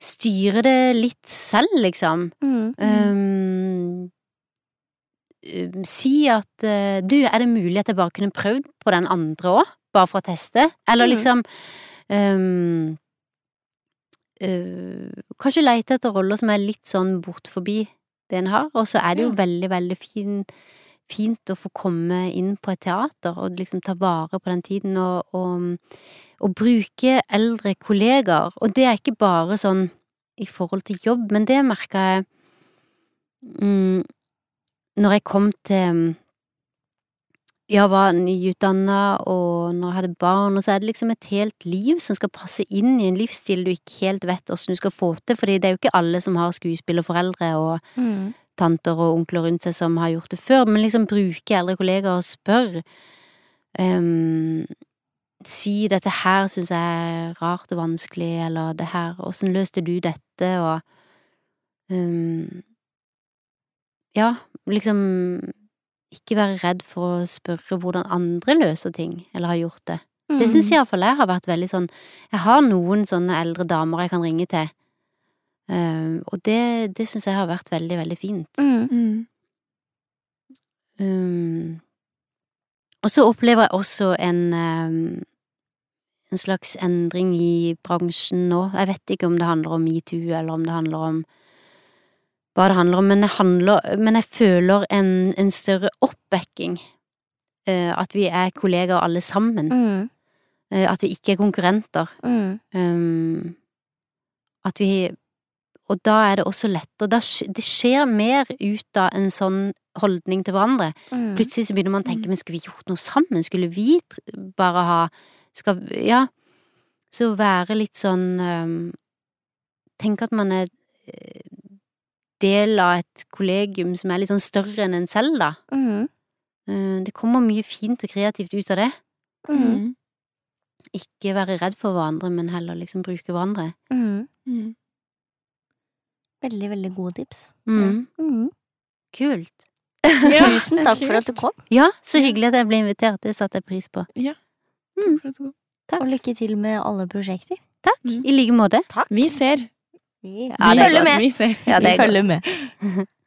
Speaker 4: Styre det litt selv, liksom.
Speaker 1: Mm.
Speaker 4: Um, si at uh, du, er det mulig at jeg bare kunne prøvd på den andre òg, bare for å teste? Eller
Speaker 1: Mhm.
Speaker 4: liksom um, uh, Kanskje leite etter roller som er litt sånn bort forbi det en har, og så er det jo
Speaker 2: Ja.
Speaker 4: veldig, veldig fin, fint å få komme inn på et teater og liksom ta vare på den tiden og, og, og bruke eldre kollegaer. Og det er ikke bare sånn i forhold til jobb, men det merka jeg mm, når jeg kom til Jeg var nyutdanna, og når jeg hadde barn, og så er det liksom et helt liv som skal passe inn i en livsstil du ikke helt vet åssen du skal få til, fordi det er jo ikke alle som har skuespillerforeldre og
Speaker 1: Mm.
Speaker 4: Tanter og onkler rundt seg som har gjort det før, men liksom bruke eldre kollegaer og spørre Um, Si 'dette her syns jeg er rart og vanskelig', eller 'det her, åssen løste du dette', og um, Ja, liksom ikke være redd for å spørre hvordan andre løser ting, eller har gjort det. Det
Speaker 1: Mm.
Speaker 4: syns iallfall jeg har vært veldig sånn Jeg har noen sånne eldre damer jeg kan ringe til, Ehm, og det, det syns jeg har vært veldig, veldig fint.
Speaker 1: Mm.
Speaker 4: Um, og så opplever jeg også en um, en slags endring i bransjen nå. Jeg vet ikke om det handler om metoo, eller om det handler om hva det handler om, men, jeg, handler, men jeg føler en, en større oppbacking. Uh, at vi er kollegaer alle sammen.
Speaker 1: Mm.
Speaker 4: Uh, at vi ikke er konkurrenter.
Speaker 1: Mm.
Speaker 4: Um, at vi Og da er det også lettere. Da, det skjer mer ut av en sånn holdning til hverandre.
Speaker 1: Mm.
Speaker 4: Plutselig så begynner man å tenke, men skulle vi gjort noe sammen? Skulle vi bare ha skal, Ja. Så være litt sånn um, Tenk at man er eh, del av et kollegium som er litt sånn større enn en selv, da.
Speaker 1: Mm.
Speaker 4: Eh, det kommer mye fint og kreativt ut av det.
Speaker 1: Mm.
Speaker 4: Ikke være redd for hverandre, men heller liksom bruke hverandre.
Speaker 1: Mm.
Speaker 2: Mm.
Speaker 1: Veldig, veldig gode tips.
Speaker 4: Mm.
Speaker 1: Mm.
Speaker 4: Kult. [laughs]
Speaker 1: Tusen takk for at du kom,
Speaker 4: Ja, så hyggelig at jeg ble invitert. Det satte jeg pris på.
Speaker 2: Ja, Takk for at du kom.
Speaker 4: Takk.
Speaker 1: og lykke til med alle prosjekter.
Speaker 4: Takk.
Speaker 2: Mm.
Speaker 4: I like måte.
Speaker 1: Takk.
Speaker 2: Vi ser.
Speaker 1: Vi,
Speaker 4: Ja,
Speaker 1: vi
Speaker 4: er
Speaker 1: følger
Speaker 4: godt.
Speaker 1: med.
Speaker 2: Vi ser.
Speaker 4: Ja,
Speaker 1: vi
Speaker 4: er godt.
Speaker 1: følger med. [laughs]